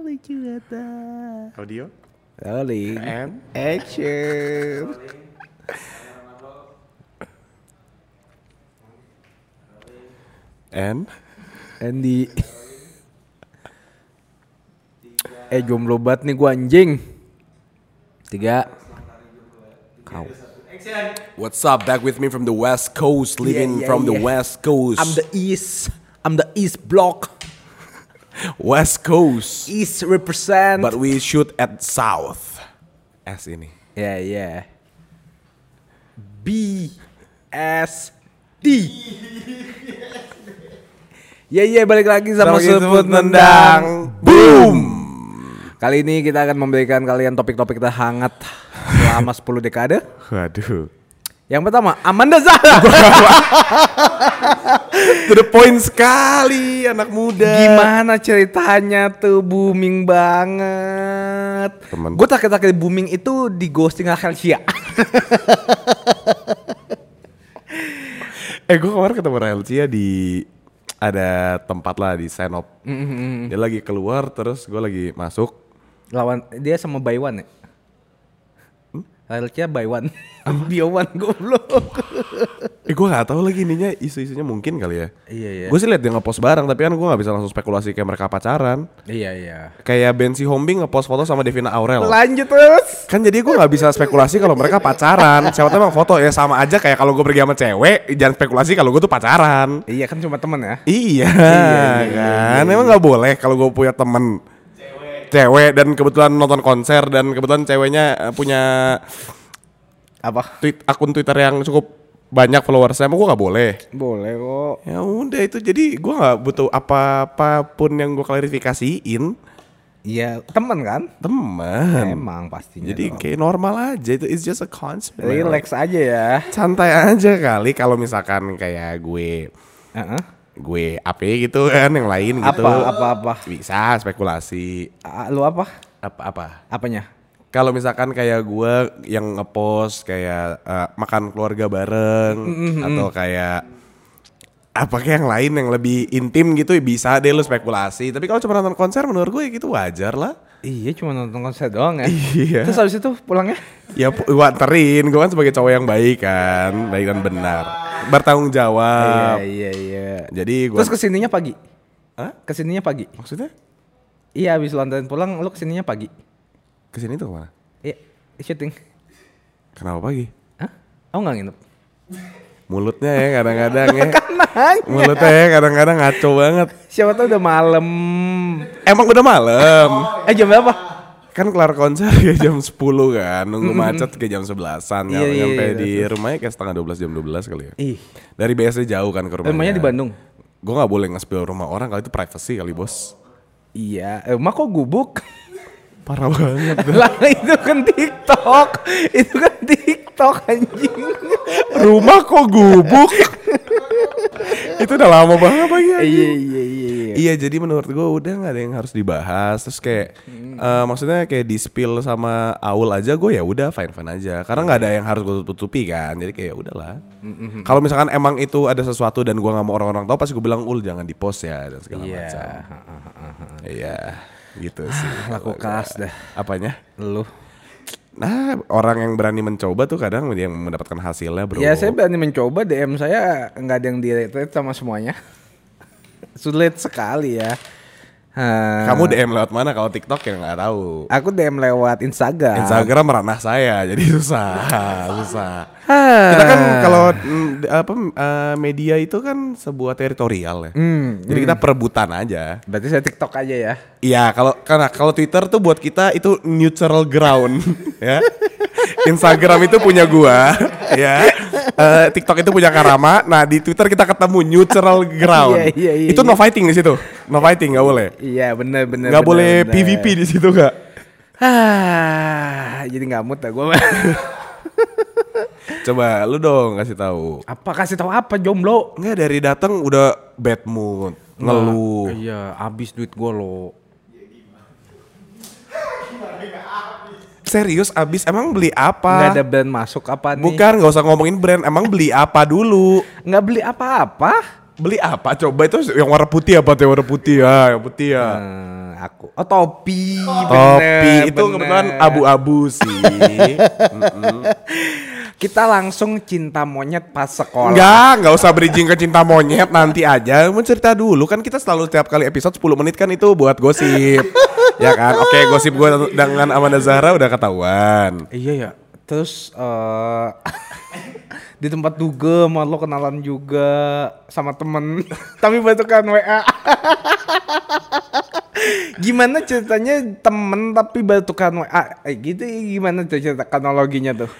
Lucu banget. Audio. Rolling. And Action. and Andy. Eh jomblo banget nih gua anjing. Tiga. Kau. What's up? Back with me from the West Coast, living yeah, from the yeah. West Coast. I'm the East. I'm the East Block. West Coast. East represent. But we shoot at South. S ini. Ya ya. B S D. Ya ya balik lagi sama Sama sebut nendang. Boom. Kali ini kita akan memberikan kalian topik-topik terhangat selama 10 dekade. Waduh. Yang pertama, Amanda Zahra. To the point sekali anak muda. Gimana ceritanya tuh booming banget. Temen. Gue terakhir-terakhir booming itu di ghosting Helsia. Eh gue kemarin ketemu Rahel Cia di ada tempat lah di Senop. Dia lagi keluar terus gue lagi masuk. Lawan dia sama Baywan ya? Helsia Baywan. Biowan goblok. Eh gue gak tahu lagi ininya isu-isunya mungkin kali ya. Iya, iya. Gue sih liat dia ngepost bareng tapi kan gue gak bisa langsung spekulasi kayak mereka pacaran. Iya iya. Kayak Bensi Hombing ngepost foto sama Devina Aurel. Lanjut terus. Kan jadi gue gak bisa spekulasi kalau mereka pacaran. Siapa tahu emang foto ya sama aja kayak kalau gue pergi sama cewek, jangan spekulasi kalau gue tuh pacaran. Iya kan cuma temen ya. Iya, iya, kan. Emang nggak boleh kalau gue punya temen cewek dan kebetulan nonton konser dan kebetulan ceweknya eh, punya Apa? tweet akun Twitter yang cukup banyak followersnya, emang gue nggak boleh. Boleh kok. Ya udah itu jadi gue nggak butuh apa-apapun yang gue klarifikasiin Iya temen kan? teman. Emang pastinya. Jadi dong. kayak normal aja itu it's just a concept. man. relax aja ya. Santai aja kali kalau misalkan kayak gue Heeh. Gue apa gitu kan yang lain gitu. Apa apa apa? Bisa spekulasi Ah, Lu apa? apa apa. Apanya? Kalau misalkan kayak gue yang ngepost kayak eh, makan keluarga bareng atau kayak apa kayak yang lain yang lebih intim gitu bisa deh lu spekulasi. Tapi kalau cuma nonton konser menurut gue gitu wajar lah. Iya cuma nonton konser doang ya. Iya. Terus habis itu pulangnya? Ya gua anterin, gue kan sebagai cowok yang baik kan, baik dan benar, bertanggung jawab. iya iya. Jadi gue, Terus ke sininya pagi? Hah? Ke sininya pagi? maksudnya Iya habis lu anterin pulang lu ke sininya pagi? ke sini tuh ke mana? Iya syuting. Kenapa pagi? Hah? Oh nggak nginep? Mulutnya ya kadang-kadang ya, mulutnya ya kadang-kadang ngaco banget. Siapa tahu udah malam. Emang udah malam, Eh jam berapa? kan kelar konser ya jam 10 kan, nunggu macet ke jam 11an, Iya, nyampe, iya, nyampe iya, di rumahnya kayak setengah 12 jam 12 kali ya. Ih. Dari BSD jauh kan ke rumahnya. Rumahnya di Bandung. Gue gak boleh nge-spill rumah orang kali itu privacy kali bos. Iya. Eh, rumah kok gubuk? Parah banget. lah itu kan TikTok. Itu kan TikTok anjing. rumah kok gubuk itu udah lama banget apa ya iya iya iya. iya. iya jadi menurut gue udah nggak ada yang harus dibahas terus kayak eh, maksudnya kayak di spill sama Aul aja gue ya udah fine fine aja karena nggak ada yang harus gue tutupi kan jadi kayak ya udahlah kalau misalkan emang itu ada sesuatu dan gue nggak mau orang-orang tahu pasti gue bilang ul jangan di post ya dan segala Iya. macam iya gitu sih Laku keras dah. apanya Lu. nah orang yang berani mencoba tuh kadang yang mendapatkan hasilnya bro Ya saya berani mencoba DM saya nggak ada yang di retweet sama semuanya. Sulit sekali ya. Ha. kamu DM lewat mana kalau TikTok ya nggak tahu Aku DM lewat Instagram. Instagram ranah saya jadi susah susah Ah. kita kan kalau mm, apa eh, media itu kan sebuah teritorial ya Hmm, jadi kita perebutan aja Berarti saya TikTok aja ya. iya kalau karena kalau Twitter tuh buat kita itu neutral ground ya Instagram itu punya gua ya Eh, TikTok itu punya Karama nah di Twitter kita ketemu neutral ground Iya, iya, iya, itu no fighting di situ no fighting nggak boleh Iya bener bener. nggak boleh bener. PVP di situ nggak Ah, jadi nggak mood dah gue. coba lu dong kasih tahu apa kasih tahu apa jomblo? Enggak dari datang udah bad mood, ngeluh. Iya, habis duit gue lo. Serius abis emang beli Nggak apa? ada brand masuk apa nih? Bukan nggak usah ngomongin brand, emang beli apa dulu? Nggak beli apa-apa. Beli apa? Coba itu yang warna putih apa tuh? Warna putih ya, yang putih ya. Eh, aku. Oh topi. Topi bener, itu bener. kebetulan abu-abu sih. Kita langsung cinta monyet pas sekolah. Enggak, enggak usah bridging ke cinta monyet nanti aja. Mau cerita dulu kan kita selalu setiap kali episode 10 menit kan itu buat gosip. ya kan? Oke, gosip gue dengan Amanda Zahra udah ketahuan. Iya ya. Terus eh di tempat duga mau lo kenalan juga sama temen tapi batukan WA. gimana ceritanya temen tapi batukan WA? Eh, gitu gimana tuh cerita kronologinya tuh?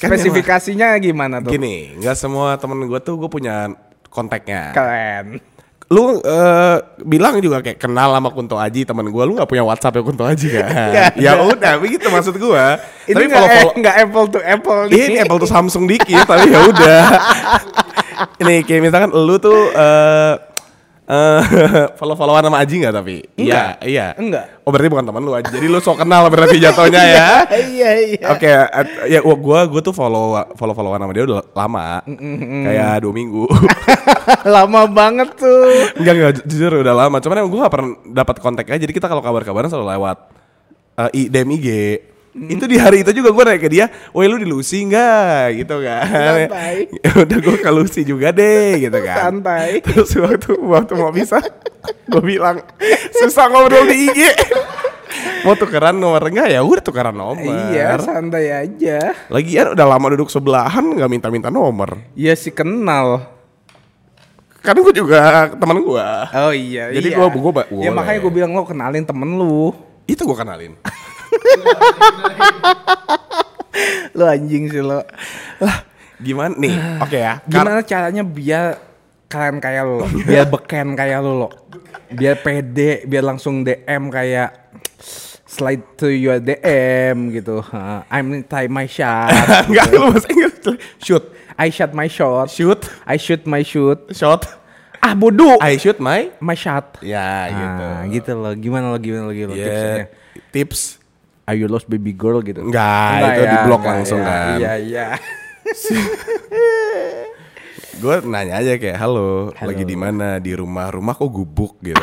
Kan Spesifikasinya gimana tuh? Gini, nggak semua temen gue tuh gue punya kontaknya. Keren. Lu eh, bilang juga kayak kenal sama Kunto Aji temen gue, lu nggak punya WhatsApp ya Kunto Aji kan? Ya udah, begitu maksud gue. Tapi nggak follow nggak apple to apple nih. ini Apple tuh Samsung dikit, tapi ya udah. ini kayak misalkan lu tuh eh eh, follow-followan sama Aji nggak tapi? Iya, iya. Enggak. Oh berarti bukan teman lu Aji. Jadi lu sok kenal berarti jatuhnya ya. Iya iya. Oke, at- ya gua gua tuh follow follow followan sama dia udah lama. Kayak dua minggu. Lama banget tuh. enggak enggak ju- jujur udah lama. Cuman emang gua gak pernah dapat kontak aja. Jadi kita kalau kabar-kabaran selalu lewat eh, i DM IG. Itu di hari itu juga gue nanya ke dia, woi lu di Lucy nggak gitu kan? Santai. Ya udah gue ke Lucy juga deh gitu kan. Santai. Terus waktu waktu mau bisa, gue bilang susah ngobrol di IG. mau tukeran nomor enggak ya udah tukeran nomor. Iya, santai aja. Lagian udah lama duduk sebelahan nggak minta-minta nomor. Iya sih kenal. Kan gue juga teman gue. Oh iya. Jadi iya. gua- gua ba- Ya makanya gue bilang lo kenalin temen lu. Itu gue kenalin. Lo anjing sih lo. Gimana nih? Oke ya. Kar- Gimana caranya biar keren kayak lo, biar beken kayak lo lo, biar pede, biar langsung DM kayak slide to your DM gitu. Uh, I'm tie my shot. Enggak lu bahasa Inggris. Shoot. I shot my shot. Shoot. I shoot my shoot. Shot. Ah bodoh. I shoot my. My shot. Ya gitu. Ah, gitu loh. Gimana lo gimana lo Ya, tipsnya? tips. Are you lost baby girl gitu? Enggak, itu di blok enggak langsung ya. kan. Iya iya. Gue nanya aja kayak halo, Halo. lagi di mana? Di rumah. Rumah kok gubuk gitu.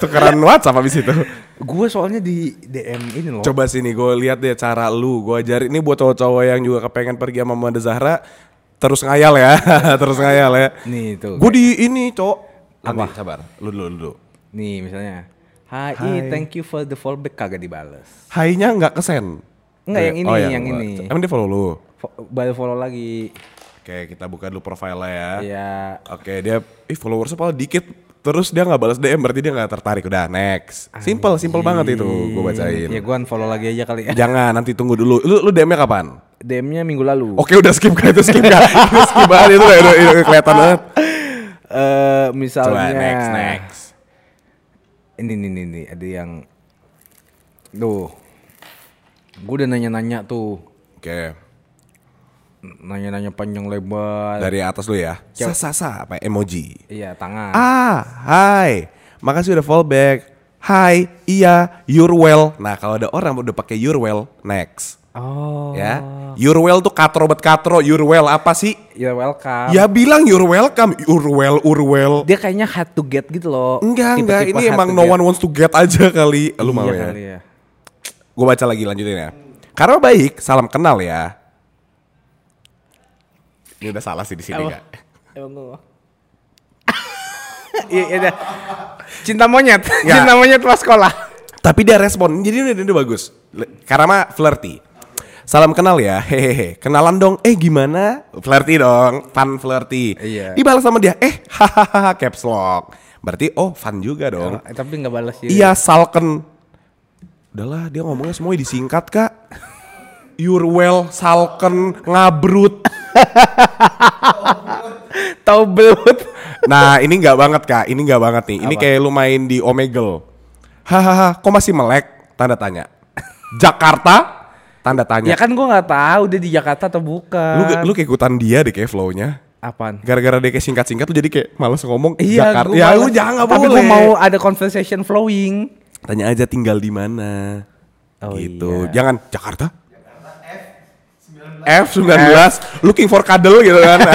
Tukeran WhatsApp abis itu. Gue soalnya di DM ini loh. Coba sini gue lihat deh cara lu. Gue ajarin ini buat cowok-cowok yang juga kepengen pergi sama Manda Zahra. Terus ngayal ya, terus ngayal ya. Nih tuh. Gue di ini cowok. Apa? Sabar. Lu dulu, lu dulu. Nih misalnya. Hai, Hai. thank you for the fallback kagak dibales. Hai-nya nggak kesen. Enggak, yang ini, Oh, yang gua- ini. Emang dia follow lu? Fo- Baru follow lagi. Oke, kita buka dulu profilnya ya. Iya. Oke, dia ih followersnya paling dikit. Terus dia nggak balas DM berarti dia nggak tertarik. Udah next. Simple, simple banget itu. Gue bacain. Ya gue unfollow lagi aja kali ya. Jangan nanti tunggu dulu. Lu lu DM-nya kapan? DM-nya minggu lalu. Oke udah skip kan itu skip kan. Skip banget itu udah, udah, udah kelihatan banget. Eh Coba misalnya next next. Ini nih nih nih ada yang Tuh. Gue udah nanya-nanya tuh. Oke. Nanya-nanya panjang lebar. Dari atas dulu ya. Sa sa sa apa emoji. Iya, tangan. Ah, hai. Makasih udah fallback. Hai, iya, you're well. Nah, kalau ada orang udah pakai you're well, next. Oh. Ya. You're well tuh katro bet katro, you're well apa sih? Ya welcome. Ya bilang you're welcome, you're well, you're well. Dia kayaknya hard to get gitu loh. Enggak, enggak, Tipe-tipe ini hard emang no get. one wants to get aja kali. Lu mau Iya ya? kali ya. Gue baca lagi lanjutin ya. Karena baik, salam kenal ya. Ini udah salah sih di sini kak. Emang gua. Iya, iya dah. Cinta monyet. Nggak. Cinta monyet pas sekolah. Tapi dia respon, jadi ini udah bagus. Karena mah flirty. Salam kenal ya, hehehe. Kenalan dong, eh gimana? Flirty dong, fun flirty. Iya. Dibalas sama dia, eh hahaha caps lock. Berarti oh fun juga dong. Eh, tapi nggak balas juga. Iya salken. Udahlah dia ngomongnya semuanya disingkat kak. You're well, salken, ngabrut. Tahu belut. Nah ini nggak banget kak, ini nggak banget nih. Ini Apa? kayak lu main di Omegle. Hahaha, kok masih melek? Tanda tanya. Jakarta? Tanda tanya. Ya kan gua nggak tahu dia di Jakarta atau bukan. Lu lu kayak ikutan dia deh kayak flow-nya. apaan? Gara-gara dia kayak singkat-singkat tuh jadi kayak males ngomong Iya, Jakarta. Ya lu jangan Tapi boleh. gua mau ada conversation flowing. Tanya aja tinggal di mana. Oh, gitu. iya. Jangan Jakarta. F19 looking for cuddle gitu kan.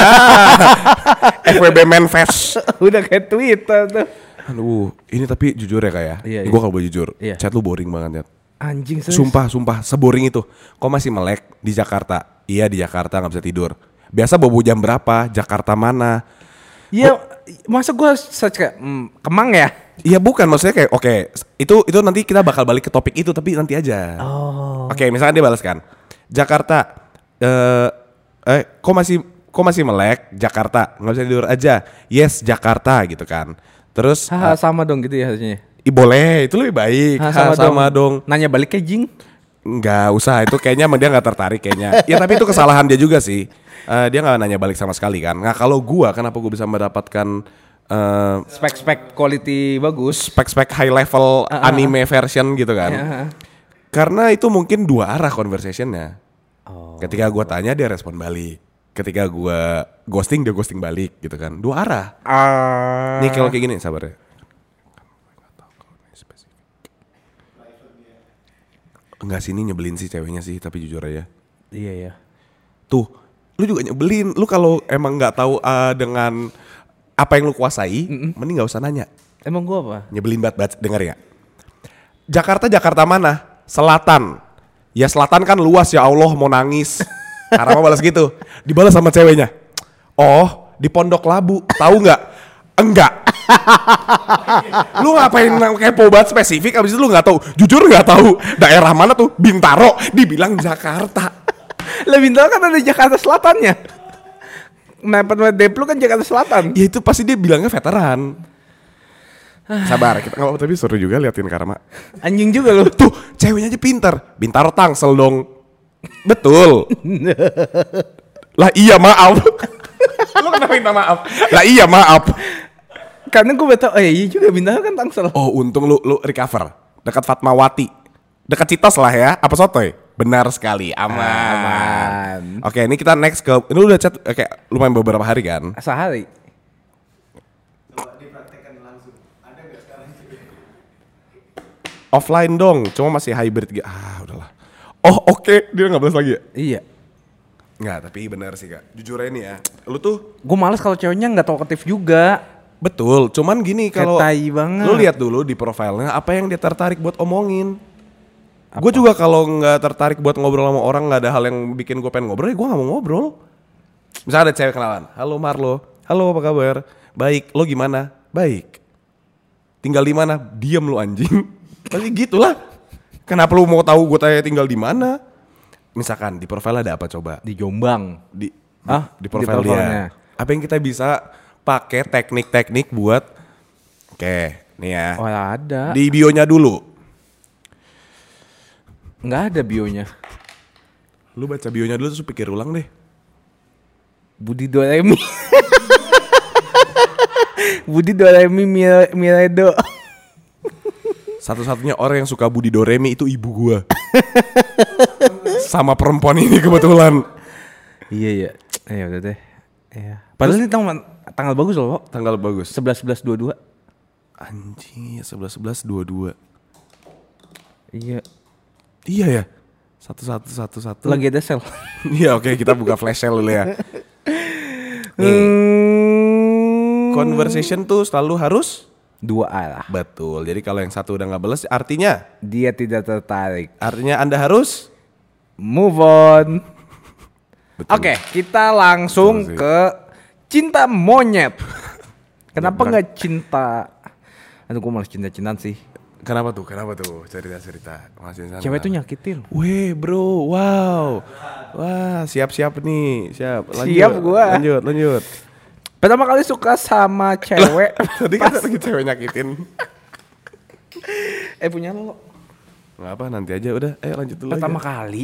Ah, FWB Manfest. Udah kayak Twitter tuh. Aduh, ini tapi jujur ya kayak. Iya, Gue iya. kalau boleh jujur, Iya. chat lu boring banget ya. Anjing serius. Sumpah, sumpah, seboring itu. Kok masih melek di Jakarta? Iya di Jakarta nggak bisa tidur. Biasa bobo jam berapa? Jakarta mana? Iya, masa gue search kayak hmm, Kemang ya? Iya bukan maksudnya kayak oke itu itu nanti kita bakal balik ke topik itu tapi nanti aja. Oh. Oke misalkan dia balas kan Jakarta eh eh kok masih kok masih melek Jakarta nggak bisa tidur aja yes Jakarta gitu kan terus Haha, sama dong gitu ya harusnya. Ih, boleh itu lebih baik Haha, Ha, sama, dong. Nanya balik ke Jing. nggak usah itu kayaknya emang dia nggak tertarik kayaknya ya tapi itu kesalahan dia juga sih Eh, dia nggak nanya balik sama sekali kan nah kalau gua kenapa gua bisa mendapatkan eh, Spek-spek quality bagus. spek-spek high level anime version gitu kan Ya. karena itu mungkin dua arah conversationnya Oh. ketika gua tanya dia respon balik ketika gua ghosting dia ghosting balik gitu kan dua arah Ah. Nih kalau kayak gini sabar ya. Enggak sih ini nyebelin sih ceweknya sih tapi jujur aja. Iya ya. Tuh, lu juga nyebelin. Lu kalau emang nggak tahu uh, dengan apa yang lu kuasai, mending nggak usah nanya. Emang gua apa? Nyebelin banget, banget denger ya. Jakarta Jakarta mana? Selatan. Ya selatan kan luas ya Allah mau nangis. Karena balas gitu. Dibalas sama ceweknya. Oh, di Pondok Labu. Tahu nggak? Enggak. lu ngapain kepo banget spesifik abis itu lu nggak tahu jujur nggak tahu daerah mana tuh Bintaro dibilang Jakarta Lah Bintaro kan ada Jakarta Selatannya. Mepet Deplu kan Jakarta Selatan. ya itu pasti dia bilangnya veteran sabar kita nggak tapi seru juga liatin Karma Anjing juga lu. Tuh, ceweknya aja pinter. Bintaro Tangsel dong. Betul. lah iya maaf. Lu kenapa minta maaf? Lah iya maaf. Karena gue betul, eh iya juga Bintaro kan Tangsel. Oh, untung lu lu recover. Dekat Fatmawati. Dekat Citos lah ya. Apa sotoy? Benar sekali. Aman. Aman. Oke, ini kita next ke ini lu udah chat eh, kayak lumayan beberapa hari kan? Sehari. Offline dong, cuma masih hybrid gitu. Ah, udahlah. Oh, oke, dia nggak balas lagi ya? Iya. Nggak, tapi benar sih, Kak. Jujur aja nih ya. Lu tuh Gue males kalau ceweknya nggak talkative juga. Betul, cuman gini kalau lu lihat dulu di profilnya apa yang dia tertarik buat omongin. Gue juga kalau nggak tertarik buat ngobrol sama orang nggak ada hal yang bikin gue pengen ngobrol, ya gue nggak mau ngobrol. Misalnya ada cewek kenalan, halo Marlo, halo apa kabar? Baik, lo gimana? Baik. Tinggal di mana? Diam lu anjing. Pasti gitulah. Kenapa lu mau tahu gue tanya tinggal di mana? Misalkan di profil ada apa coba? Di Jombang. di Ah, di di profil dia. Apa yang kita bisa pakai teknik-teknik buat Oke, nih ya. Oh ada. Di bionya dulu. Nggak ada bionya. Lu baca bionya dulu terus pikir ulang deh. Budi Doremi. Budi Doremi Mire- Miredo. Satu-satunya orang yang suka Budi Doremi itu ibu gua. Sama perempuan ini kebetulan. iya iya. Eh udah deh. Iya. Padahal ini tanggal, tanggal bagus loh, Pak. Tanggal bagus. 11 11 22. Anjing, 11 11 22. Iya. Iya ya. Satu satu satu satu. Lagi ada sel. Iya oke kita buka flash sale dulu ya. Hmm. Conversation tuh selalu harus Dua arah. betul. Jadi kalau yang satu udah nggak balas artinya Dia tidak tertarik. artinya Anda harus Move on. Oke, kita langsung Betul ke cinta monyet. Kenapa nggak cinta? Aduh, gue malas cinta-cintaan sih. Kenapa tuh? Kenapa tuh? Cerita-cerita. Masih. Cewek tuh nyakitin. Weh bro, wow. Wah, siap-siap nih. Siap. Lanjut. Siap gua. Lanjut, lanjut. Pertama kali suka sama cewek. Tadi kan lagi cewek nyakitin. eh punya lo. Nggak apa, nanti aja udah. Ayo lanjut dulu Pertama aja. kali.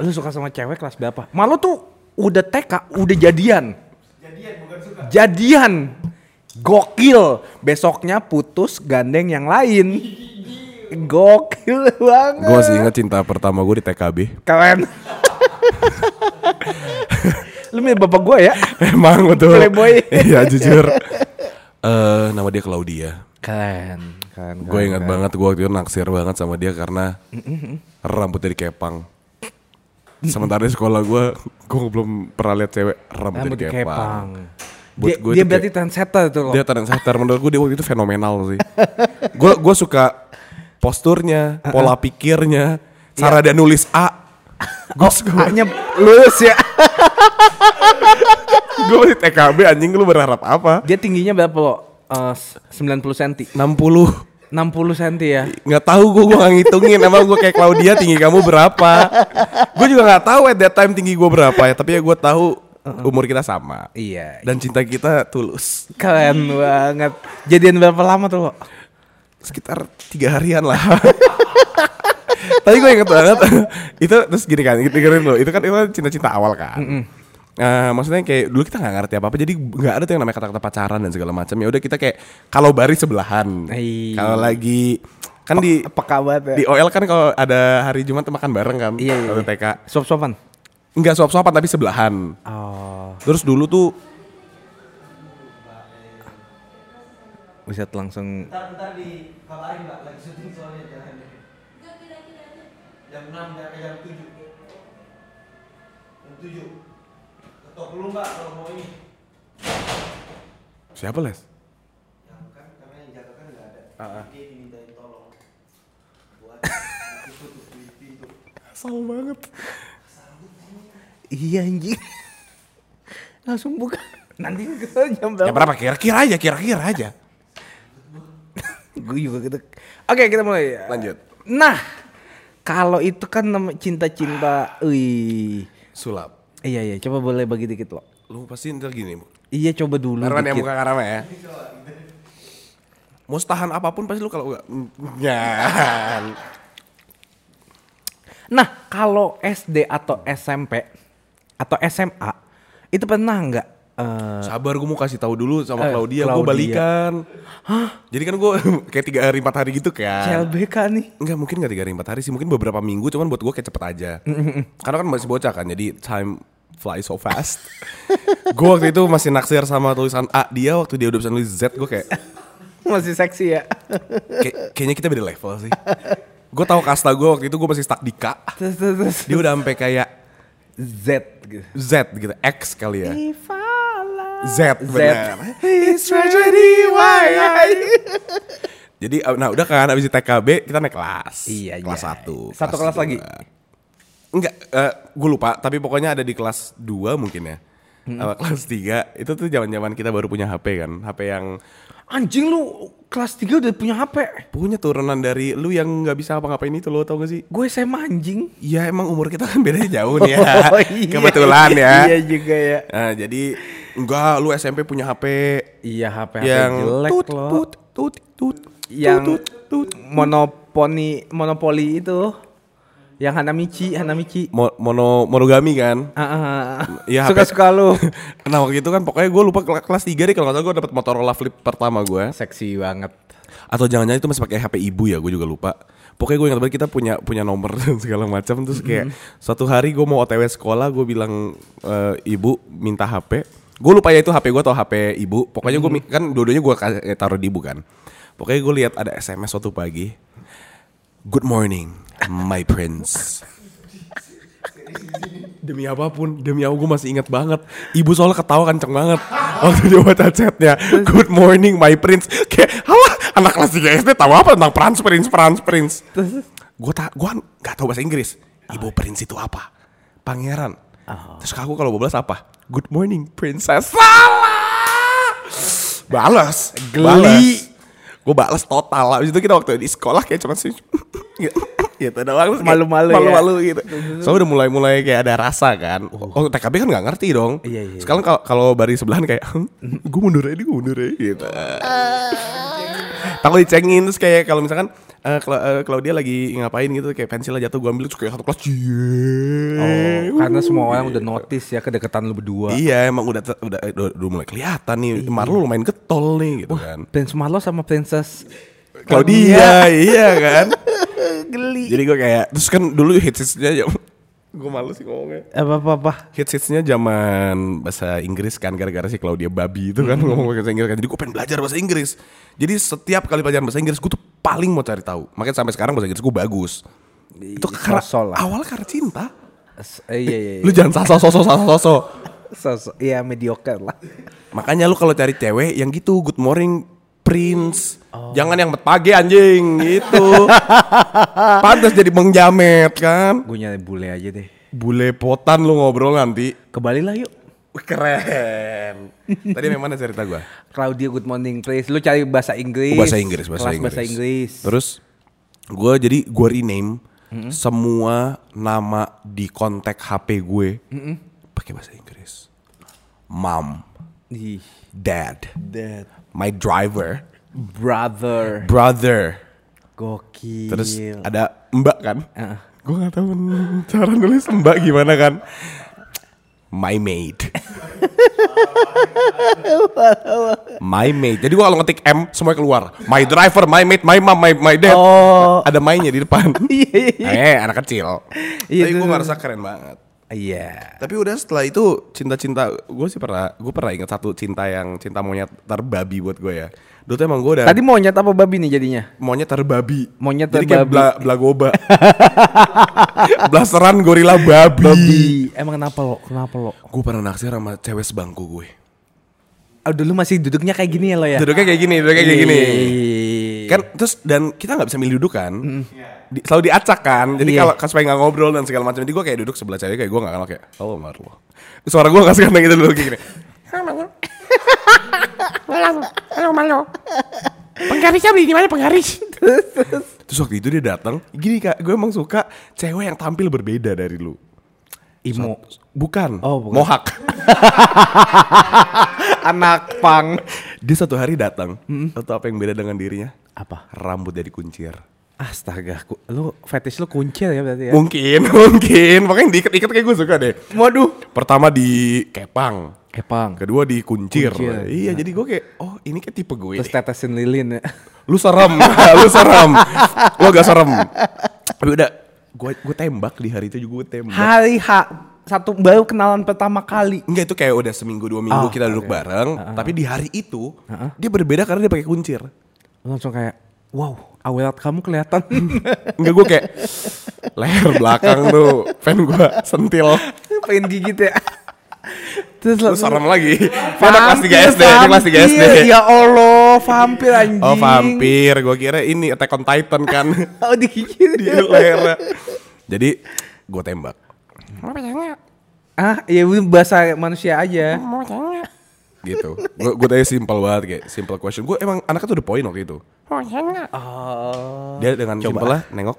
Lu suka sama cewek kelas berapa? Malu tuh udah TK, udah jadian. Jadian. Gokil. Besoknya putus gandeng yang lain. Gokil banget. Gue masih ingat cinta pertama gue di TKB. Keren. Lu mirip bapak gue ya? Emang betul. Playboy. Iya jujur. Eh nama dia Claudia. Keren. Keren. Gue ingat banget gue waktu itu naksir banget sama dia karena rambutnya dikepang. Sementara di sekolah gue, gue belum pernah lihat cewek rambut, Rambut dikepang. dikepang. Buat Dia, gue dia itu berarti trendsetter tuh loh. Dia trendsetter menurut gue dia waktu itu fenomenal sih. Gue gue suka posturnya, pola pikirnya, cara dia nulis A. Gue suka A-nya lulus ya. gue masih TKB anjing lu berharap apa? Dia tingginya berapa lo? Eh, 90 cm. 60 60 cm ya. nggak tahu gue gue nggak ngitungin. Emang gue kayak Claudia tinggi kamu berapa? Gue juga nggak tahu at that time tinggi gue berapa ya tapi ya gue tahu umur kita sama. Iya. dan cinta kita tulus. Keren banget. Jadian berapa lama tuh lo? sekitar tiga harian lah. Tapi gue inget banget itu terus gini kan dengerin lo itu kan itu kan cinta-cinta awal kan Eh, maksudnya kayak dulu kita nggak ngerti apa apa jadi nggak ada tuh yang namanya kata-kata pacaran dan segala macam. Ya udah kita kayak kalau baris sebelahan. Kalau lagi kan di Apa kabar ya? di OL kan kalau ada hari Jumat tuh makan bareng kan Iya, iya, waktu iya. TK Sop-sopan. Enggak suap-suapan tapi sebelahan. Oh. Terus dulu tuh Bisa langsung Ntar, ntar dikabarin mbak, lagi syuting soalnya jangan Jam 6 sampai jam 7 Jam 7 Ketok dulu mbak kalau mau ini Siapa Les? Ya kan, karena yang jaga kan nggak ada Ah, ah. Dia dimintain tolong Buat tutup pintu Asal banget Iya anjing. Langsung buka. Nanti kita jam berapa? Ya berapa? Kira-kira aja, kira-kira aja Gue juga gitu. Oke, kita mulai. Lanjut Nah, kalau itu kan nama cinta-cinta, wih. Sulap Iya iya, coba boleh bagi dikit lo. Lu pasti ntar gini Iya coba dulu Karena yang buka karama ya. Mau tahan apa pun pasti lu kalau enggak Nah, kalau SD atau SMP atau SMA itu pernah nggak? eh, Sabar gue mau kasih tahu dulu sama Eh, Claudia, Gue Claudia. balikan. Jadi kan gue kayak tiga hari empat hari gitu kan. CLBK nih. Enggak mungkin gak tiga hari empat hari sih. Mungkin beberapa minggu Cuman buat gue kayak cepet aja. Karena kan masih bocah kan Jadi time fly so fast Gue waktu itu masih naksir sama tulisan A Dia waktu dia udah bisa nulis Z Gue kayak Masih seksi ya. kayak- Kayaknya kita beda level sih Gue tahu kasta gue waktu itu gue masih stuck di K. Dia udah sampai kayak Z gitu. Z gitu X kali ya. Z benar It's tragedy why I- Jadi nah udah kan abis di TKB kita naik kelas Iya, Kelas iya. 1 Satu kelas lagi? Enggak, gue lupa tapi pokoknya ada di kelas 2 mungkin ya Sama kelas 3 itu tuh zaman zaman kita baru punya HP kan HP yang Anjing lu kelas 3 udah punya HP. punya turunan dari lu yang nggak bisa apa-ngapain itu lo tau gak sih? Gue SMA anjing. Iya emang umur kita kan bedanya jauh nih ya Oh, iya. Kebetulan ya Iya juga ya. Nah jadi enggak lu SMP punya HP Iya HP HP yang jelek tut, loh. tut tut tut yang tut, tut, tut. monoponi monopoli itu yang Hanamichi Hanamichi. Mo- mono monogami kan? Ah, ah, ah. Iya, suka suka lu. Nah waktu itu kan pokoknya gue lupa kel- kelas 3 deh kalau nggak salah gue dapet Motorola Flip pertama gue seksi banget. Atau jangan-jangan itu masih pakai HP ibu ya gue juga lupa. Pokoknya gue ingat banget kita punya punya nomor dan segala macam terus kayak suatu hari gue mau otw sekolah gue bilang eh, ibu minta HP gue lupa ya itu HP gue atau HP ibu. Pokoknya gue mi- kan dua-duanya gue taruh di ibu kan. Pokoknya gue lihat ada SMS suatu pagi good morning my prince. Demi apa pun demi aku gue masih ingat banget. Ibu soalnya ketawa kenceng banget waktu dia baca chatnya. Good morning my prince. Kayak halah anak kelas 3 SD tahu apa tentang prince prince prince prince? Gue tak gue nggak tahu bahasa Inggris. Ibu prince itu apa? Pangeran. Terus aku kalau balas apa? Good morning princess. Salah! Balas. Geli. Gue balas total Abis itu kita waktu di sekolah kayak cuma sih. Gitu. Doang. Terus kayak Malu-malu ya? malu-malu gitu. Soalnya udah mulai-mulai kayak ada rasa kan. Oh. TKB kan nggak ngerti dong. Iya, iya, sekarang kalau kalau bari sebelahan kayak gue mundur aja gue mundur aja gitu. Takut dicengin terus kayak kalau misalkan eh, kalau eh, kalau dia lagi ngapain gitu kayak pensilnya jatuh gue ambil terus kayak satu kelas cie. Oh karena semua orang udah notice ya kedekatan lu berdua. Iya emang udah udah, udah, udah mulai kelihatan nih Marlo lumayan getol nih gitu kan. Prince Marlo sama Princess Claudia iya kan. Geli. Jadi gue kayak terus kan dulu hitsnya gue malu sih ngomongnya. Apa apa apa? Hits hitsnya zaman bahasa Inggris kan gara-gara si Claudia babi itu kan ngomong bahasa Inggris kan. Jadi gue pengen belajar bahasa Inggris. Jadi setiap kali pelajaran bahasa Inggris gue tuh paling mau cari tahu. Makanya sampai sekarang bahasa Inggris gue bagus. Itu karena awal karena cinta. S- eh, iya iya. Lu jangan saso soso saso soso. Sosok iya mediocre lah. Makanya lu kalau cari cewek yang gitu good morning Prince. Jangan yang pagi anjing gitu. Pantas jadi Bang Jamet kan. Gue nyari bule aja deh. Bule potan lu ngobrol nanti. Ke Bali lah yuk. Keren. Tadi yang mana cerita gua? Claudia good morning please. Lu cari bahasa Inggris. Oh, bahasa Inggris, bahasa Kelas Inggris. bahasa Inggris. Terus gue jadi gue rename semua nama di kontak HP gue pakai bahasa Inggris. Mom, Ih, dad, that my driver, brother. brother. Gokil. Terus ada mbak kan? Heeh. Gue gak tahu cara nulis mbak gimana kan? My maid. my maid. Jadi gua kalau ngetik M semuanya keluar. My driver, my maid, my mom, my my dad. Oh. Ada my-nya di depan. Iya, iya, iya. eh, anak kecil. Iya, Tapi gue ngerasa keren banget. Iya. Tapi udah setelah itu cinta-cinta gue sih pernah gue pernah ingat satu cinta yang cinta monyet terbabi buat gue ya. Dulu tuh emang gue udah Tadi monyet apa babi nih jadinya? monyet terbabi. Monyet Jadi kayak terbabi. bla, blagoba. Blasteran gorila babi. Babi. Emang kenapa lo? Kenapa lo? Gue pernah naksir sama cewek sebangku gue. Oh, dulu masih duduknya kayak gini ya lo ya? Duduknya kayak gini, duduknya kayak gini. Iya. Kan terus dan kita nggak bisa milih duduk kan. Di- selalu diacak kan. Jadi Iya. kalau supaya nggak ngobrol dan segala macam. Jadi gue kayak duduk sebelah cewek kayak gue nggak kenal kayak oh Marlo. Suara gue nggak sekarang gitu dulu kayak gini. Halo, Malo. Penggarisnya beli di mana penggaris? Terus waktu itu dia datang, gini kak, gue emang suka cewek yang tampil berbeda dari lu. Imo. Bukan, Oh, bukan. mohak. Anak pang. Dia satu hari datang, atau apa yang beda dengan dirinya? Apa? Rambut dari kuncir. Astaga, ku- lu fetish lu kuncir ya berarti ya? Mungkin, mungkin. Makanya diikat-ikat kayak gue suka deh. Waduh. Pertama di kepang, Kepang. kedua di kuncir. Kuncir. Iya, jadi gue kayak, oh ini kayak tipe gue. Terus tetesin lilin ya. Lu serem, lu serem. Lu gak serem. Tapi udah, gue gue tembak di hari itu juga gue tembak. Hari H satu baru kenalan pertama kali. Enggak itu kayak udah seminggu dua minggu Oh, kita duduk bareng, tapi di hari itu dia berbeda karena dia pakai kuncir. Langsung kayak, wow, awelat kamu kelihatan. Enggak gue kayak leher belakang tuh fan gue sentil. Pengen gigit ya. Terus Lu langsung- serem lagi. Anak kelas 3 SD, dia kelas 3 SD. Ya Allah, vampir anjing. Oh vampir, gue kira ini Attack on Titan kan Oh digigit. di lehernya. Jadi gue tembak. Ah, ya bahasa manusia aja. Mau? Gitu. Gue gue tanya simple banget kayak simple question. Gue emang anaknya tuh udah poin waktu itu. Mau tanya? Oh. Dia dengan simple lah nengok.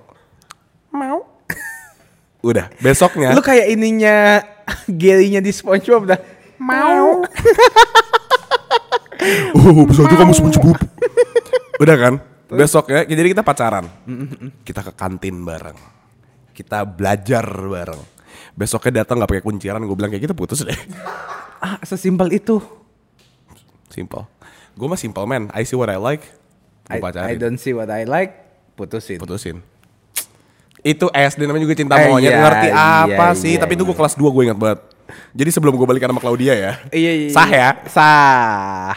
Mau? Udah, besoknya Lu kayak ininya Gary-nya di SpongeBob dah. Mau? Oh, bisa aja kamu SpongeBob. Udah kan? Besoknya jadi kita pacaran. Kita ke kantin bareng. Kita belajar bareng. Besoknya datang nggak pakai kunciran, gue bilang kayak kita putus deh. Ah, sesimpel itu. Simple. Gue mah simple man. I see what I like. Gue I, I pacarin. don't see what I like, putusin. Putusin. Itu SD namanya juga cinta Eh, monyet. iya, Ngerti iya, apa sih? iya, Tapi itu gue kelas 2 gue ingat banget. Jadi sebelum gue balikan sama Claudia ya. Iya, iya. Sah ya? Sah.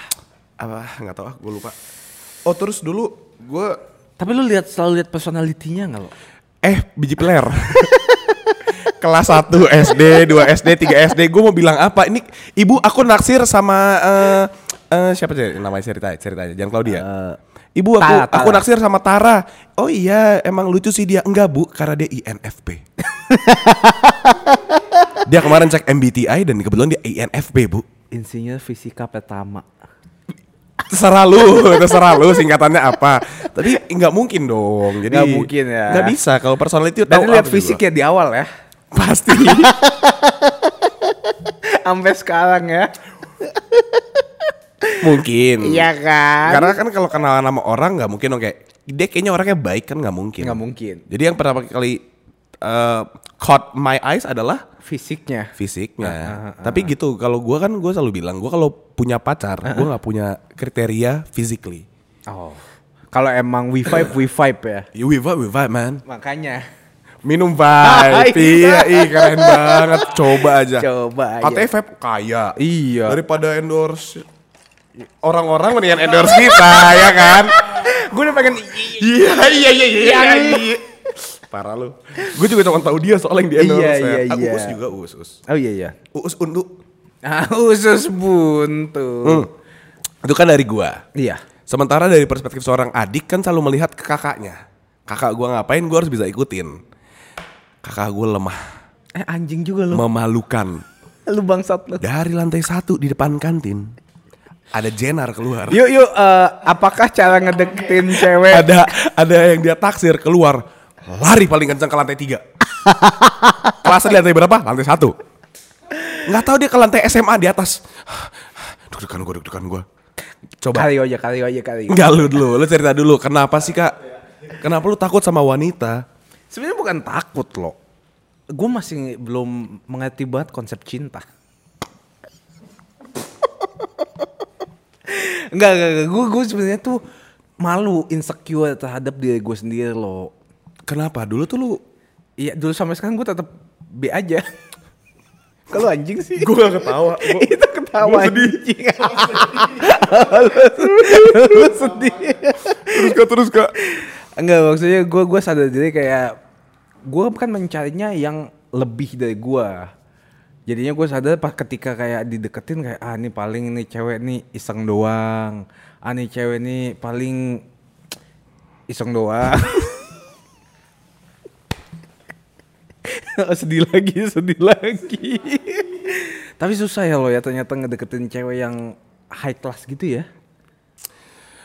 Apa? Nggak tahu ah, gue lupa. Oh terus dulu gue Tapi lu lihat selalu lihat personalitinya nggak lo? Eh, biji peler. Kelas 1 SD, 2 SD, 3 SD, gue mau bilang apa? Ini ibu aku naksir sama eh eh, siapa sih namanya cerita ceritanya? Jangan Claudia. ibu aku Tara, Tara. aku naksir sama Tara. Oh iya, emang lucu sih dia. Enggak, Bu, karena dia INFP. dia kemarin cek MBTI dan kebetulan dia INFP, Bu. Insinyur fisika pertama. Terserah lu, terserah lu singkatannya apa. Tapi nggak mungkin dong. Jadi Nggak mungkin ya. Nggak bisa kalau personality tahu lihat fisik ya di awal ya. Pasti. Sampai sekarang ya. mungkin. Iya kan? Karena kan kalau kenalan sama orang nggak mungkin dong kayak dia kayaknya orangnya baik kan nggak mungkin. Nggak mungkin. Jadi yang pertama kali uh, caught my eyes adalah Fisiknya. fisiknya. Ah, Tapi gitu kalau gua kan gua selalu bilang gua kalau punya pacar Ah, gua nggak punya kriteria physically. Oh. Kalau emang we vibe, we vibe ya. You we vibe, we vibe man. Makanya. Minum vibe. iya, ih keren banget. Coba aja. Coba aja. Katanya vape kaya. Iya. Daripada endorse orang-orang mendingan endorse kita ya kan? Gue udah pengen Iya iya iya iya. iya. Parah lu. Gue juga cuma tahu dia soal yang di endorse. Iya, ya. iya, iya. Uus juga Uus, Uus. Oh iya iya. Uus untuk. Ah, usus buntu. Hmm. Itu kan dari gua. Iya. Sementara dari perspektif seorang adik kan selalu melihat ke kakaknya. Kakak gua ngapain gua harus bisa ikutin. Kakak gua lemah, Eh anjing juga lu. memalukan. Lu bangsat lu. Dari lantai satu di depan kantin ada Jenar keluar. Yuk yuk eh, apakah cara ngedeketin cewek? Ada ada yang dia taksir keluar lari paling kencang ke lantai tiga. Kelasnya di lantai berapa? Lantai satu. Nggak tahu dia ke lantai SMA di atas. Deg-degan gue, deg-degan gue. Coba. Kali aja, kali aja, kali. Enggak lu dulu, lu cerita dulu. Kenapa sih kak? Kenapa lu takut sama wanita? Sebenarnya bukan takut loh. Gue masih belum mengerti banget konsep cinta. Enggak, enggak, enggak. Gue gue sebenarnya tuh malu, insecure terhadap diri gue sendiri loh. Kenapa? Dulu tuh lu Iya, dulu sampai sekarang gue tetap B aja. Kalau anjing sih. Gue gak ketawa Gua- itu ketawa gua sedih. anjing. Lu sedih. Terus kak, terus kak Enggak maksudnya gue gue sadar diri kayak gue kan mencarinya yang lebih dari gue. Jadinya gue sadar pas ketika kayak dideketin kayak ah ini paling ini cewek nih iseng doang. Ah nih cewek nih paling iseng doang. Sedih lagi, sedih lagi. Tapi susah ya lo ya ternyata ngedeketin cewek yang high class gitu ya.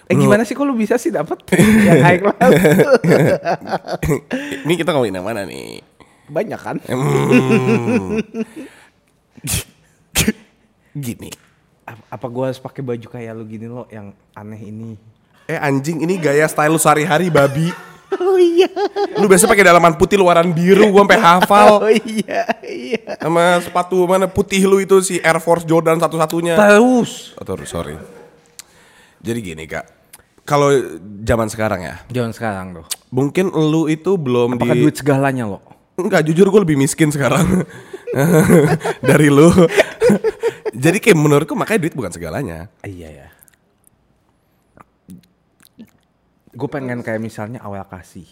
Eh Bro. gimana sih kok lu bisa sih dapat yang high class? Ini kita ngomongin yang mana nih? Banyak kan? Hmm. Gini Ap- Apa gua harus pakai baju kayak lu gini lo yang aneh ini? Eh anjing ini gaya style lu sehari-hari babi Oh iya. Lu biasa pakai dalaman putih luaran biru gua sampai hafal Oh iya, iya. sama sepatu mana putih lu itu si Air Force Jordan satu-satunya. Terus. Oh, sorry, sorry. Jadi gini kak, kalau zaman sekarang ya, Jangan sekarang tuh. mungkin lu itu belum Apakah di. duit segalanya lo? Enggak, jujur gue lebih miskin sekarang dari lu. Jadi kayak menurutku makanya duit bukan segalanya. Iya ya. Gue pengen kayak misalnya awal kasih.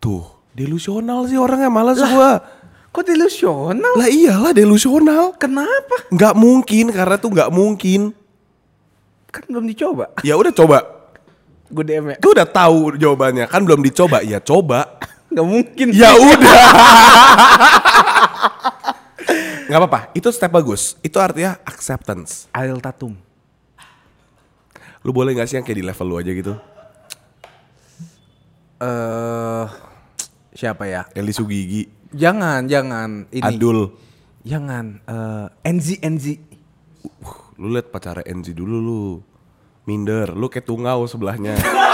Tuh, delusional sih orangnya malas gua. Kok delusional? Lah iyalah delusional. Kenapa? Nggak mungkin karena tuh nggak mungkin. Kan belum dicoba. Ya udah coba. Gue DM ya. Gue udah tahu jawabannya kan belum dicoba. Ya coba. Gak mungkin. Ya udah. Nggak apa-apa. Itu step bagus. Itu artinya acceptance. Ariel Tatum. Lu boleh nggak sih yang kayak di level lu aja gitu? Eh siapa ya? Eli Sugigi, Jangan, jangan. Ini. Adul. Jangan. Eh Enzi, Enzi. Lu liat pacara Enzi dulu lu. Minder, lu kayak tungau sebelahnya.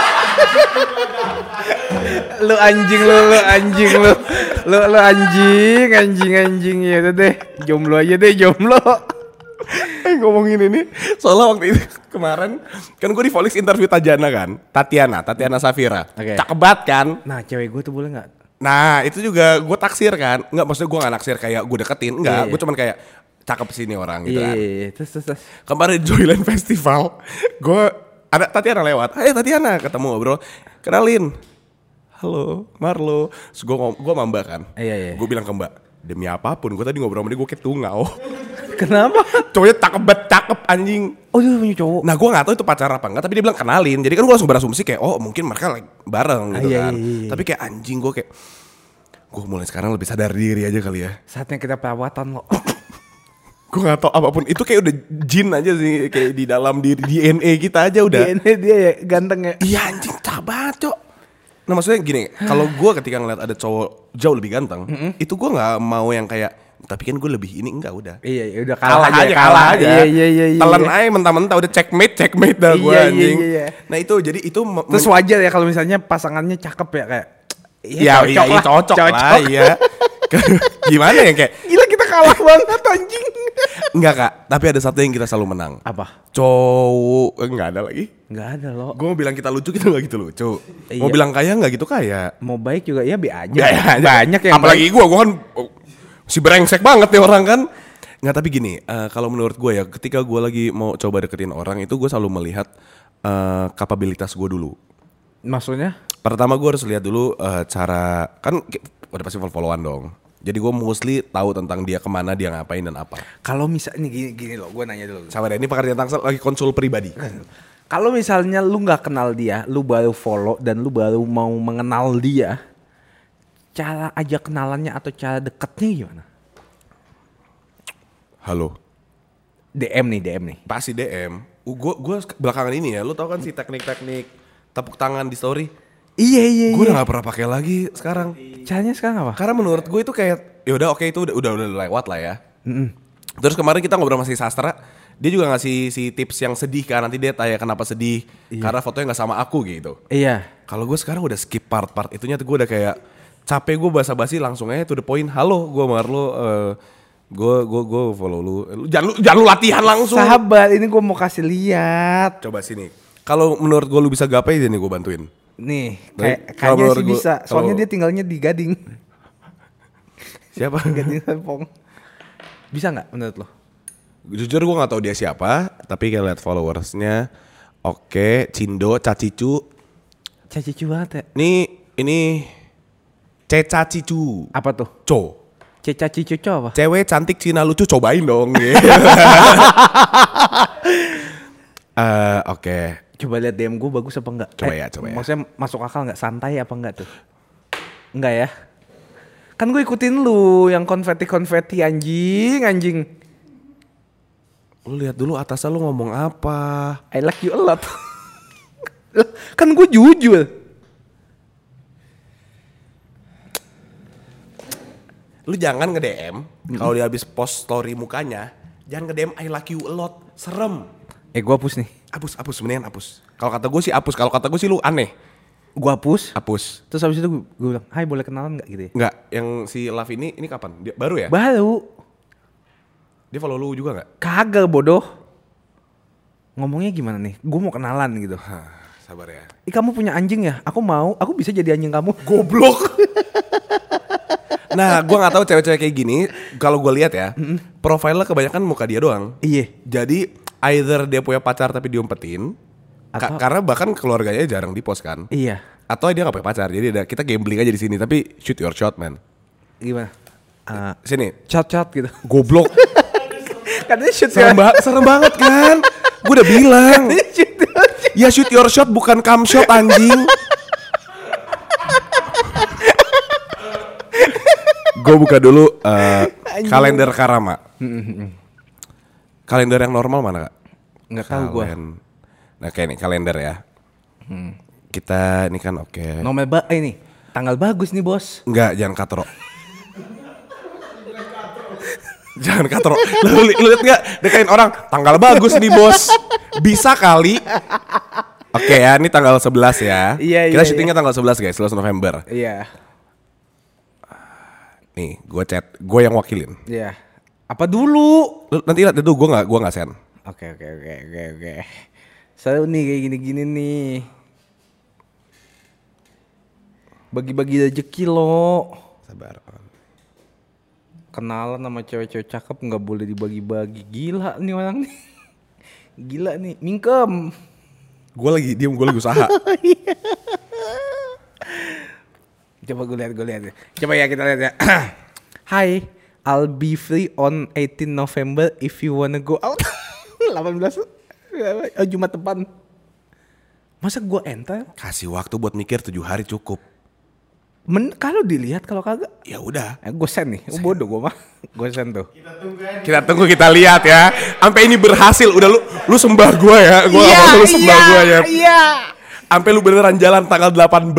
Lu anjing lu, lu anjing lu. Lu lu anjing, anjing anjing ya udah deh. Jomblo aja deh, jomblo. Eh ngomongin ini Soalnya waktu itu kemarin Kan gue di Volix interview Tajana kan Tatiana Tatiana Safira Oke. Cakep banget kan Nah, cewek gue tuh boleh nggak? Nah itu juga gue taksir kan Enggak maksudnya gue gak naksir kayak gue deketin Enggak Iya, gue iya. cuman kayak Cakep sini orang gitu Iya, kan iya, iya. Terus, terus, terus. Kemarin Joyland Festival Gue Ada Tatiana lewat Ayo Tatiana ketemu bro Kenalin Halo Marlo Terus gue gua sama mbak kan Iya, iya. Gue bilang ke mbak Demi apa pun gue tadi ngobrol sama dia gue kayak tungau Kenapa? Cowoknya cakep banget cakep anjing Oh, dia punya cowok. Nah gue gak tahu itu pacar apa enggak Tapi dia bilang kenalin Jadi kan gue langsung berasumsi kayak Oh mungkin mereka lagi bareng gitu Ah, iya, kan iya, iya. Tapi kayak anjing gue kayak Gue mulai sekarang lebih sadar diri aja kali ya Saatnya kita perawatan lo. Gue gak tahu apa pun Itu kayak udah jin aja sih Kayak di dalam diri DNA kita aja udah DNA dia ya ganteng ya. Iya anjing banget cok Nah maksudnya gini Kalau gue ketika ngeliat ada cowok jauh lebih ganteng Itu gue gak mau yang kayak Tapi kan gue lebih ini Enggak udah Iya, iya udah kalah, aja, kalah, aja. Iya, iya, iya. iya. Telan aja mentah-mentah udah checkmate, checkmate dah gue Iya, iya, anjing. iya, iya. Nah itu jadi itu Terus wajar ya kalau misalnya pasangannya cakep ya kayak. ya, iya, iya, cocok, lah, iya. Gimana ya kayak Gila kita kalah banget anjing. enggak kak, tapi ada satu yang kita selalu menang. Apa? Cowok eh, enggak ada lagi. Nggak ada lo. Gue mau bilang kita lucu kita nggak gitu lucu. Mau Iya. bilang kaya nggak gitu kaya. Mau baik juga ya be aja. Ya, ya, ya. Banyak yang Apalagi gue, gue kan oh, si brengsek banget nih orang kan. Nggak tapi gini, eh, kalau menurut gue ya, ketika gue lagi mau coba deketin orang itu gue selalu melihat eh, kapabilitas gue dulu. Maksudnya? Pertama gue harus lihat dulu eh, cara kan udah pasti follow-followan dong. Jadi gue mostly tahu tentang dia ke mana, dia ngapain dan apa. Kalau misalnya gini, gini loh, gue nanya dulu. Sama ini pekerjaan tangsel lagi konsul pribadi. Kalau misalnya lu nggak kenal dia, lu baru follow dan lu baru mau mengenal dia, cara ajak kenalannya atau cara deketnya gimana? Halo. DM nih, DM nih. Pasti DM. Gue gue belakangan ini ya, lu tau kan si teknik-teknik tepuk tangan di story. Iya iya. Gue udah gak pernah pakai lagi sekarang. Caranya sekarang apa? Karena menurut gue itu kayak ya udah oke itu udah, udah udah lewat lah ya. Terus kemarin kita ngobrol sama si Sastra, dia juga ngasih si tips yang sedih kan nanti dia tanya kenapa sedih karena fotonya nggak sama aku gitu. Iya. Kalau gue sekarang udah skip part-part itunya tuh gue udah kayak capek gue basa-basi langsung aja to the point. Halo, gue Marlo, eh gue gue gue follow lu. Jangan lu jangan lu latihan langsung. Sahabat, ini gue mau kasih lihat. Coba sini. Kalau menurut gue lu bisa gapai aja nih gue bantuin. Nih, kayak kayaknya sih gua- bisa. Soalnya kalau- dia tinggalnya di Gading. Siapa? Gading Serpong. Bisa nggak menurut lo? Jujur gue nggak tahu dia siapa, tapi kayak lihat followersnya. Oke, Cindo, Cacicu. Caci banget ya. Ini ini Ceca Cicu. Apa tuh? Co. Ceca Cicuco apa? Cewek cantik Cina lucu cobain dong. Eh, Oke. Coba lihat DM gue bagus apa enggak? Coba ya, coba ya. Maksudnya masuk akal nggak? Santai apa enggak tuh? Enggak ya? Kan gue ikutin lu yang konfeti-konfeti anjing, anjing. Lu lihat dulu atasnya lu ngomong apa. I like you a lot. Kan gue jujur. Lu jangan nge-DM kalau dia habis post story mukanya, jangan nge-DM I like you a lot. Serem. Eh gue hapus nih. Hapus, hapus, mendingan hapus. Kalau kata gue sih hapus, kalau kata gue sih lu aneh. Gue hapus. Hapus. Terus habis itu gue, gue bilang, Hai boleh kenalan nggak gitu ya? Enggak, yang si Love ini ini kapan? Dia, baru ya? Baru. Dia follow lu juga nggak? Kagak bodoh. Ngomongnya gimana nih? Gue mau kenalan gitu. Hah, sabar ya. Ih kamu punya anjing ya? Aku mau. Aku bisa jadi anjing kamu. Goblok. nah, gua nggak tahu cewek-cewek kayak gini. Kalau gue lihat ya, profilnya kebanyakan muka dia doang. Iya. Jadi either dia punya pacar tapi diumpetin, ka- Atau- karena bahkan keluarganya jarang di post kan. Iya. Atau dia nggak punya pacar. Jadi ada, kita gambling aja di sini. Tapi shoot your shot man. Gimana? Uh, Sini. Chat-chat gitu. Goblok. Katanya shoot serem, ba- serem banget kan? Gue udah bilang. shoot. Ya shoot your shot bukan come shot anjing. Gue buka dulu eh, kalender Karama. Kalender yang normal mana kak? Nggak tahu gue. Nah kayak nih kalender ya. Kita ini kan oke. Nomor ba eh, ini tanggal bagus nih bos. Enggak, jangan katro. jangan katro. Lu lihat nggak? Dekain orang, tanggal bagus nih bos. Bisa kali. Oke ya, ini tanggal 11 ya. Iya, Kita iya, syutingnya tanggal 11 guys, 11 November. Iya. Nih, gue chat, gue yang wakilin. Iya. Apa dulu? Lu nanti lihat itu gue nggak, gue nggak send. Oke oke oke oke oke. Seru nih kayak gini-gini nih. Bagi-bagi rezeki lo. Sabar. Kenalan sama cewek-cewek cakep nggak boleh dibagi-bagi. Gila nih orang nih. Gila nih, mingkem. Gue lagi diem, gue lagi usaha. Coba gue lihat, gue lihat. Coba ya kita lihat ya. Hi, I'll be free on 18 November if you wanna go out. 18 oh, Jumat depan. Masa gue enter? Kasih waktu buat mikir 7 hari cukup. Men, kalau dilihat kalau kagak, Ya udah. eh, gue send nih. Oh, bodoh gue mah. Gue send tuh. Kita tunggu kita lihat ya. Sampai ini berhasil. Udah lu lu sembah gue ya. Gue Iya, mau lu sembah gue ya. Iya. Sampai lu beneran jalan tanggal 18.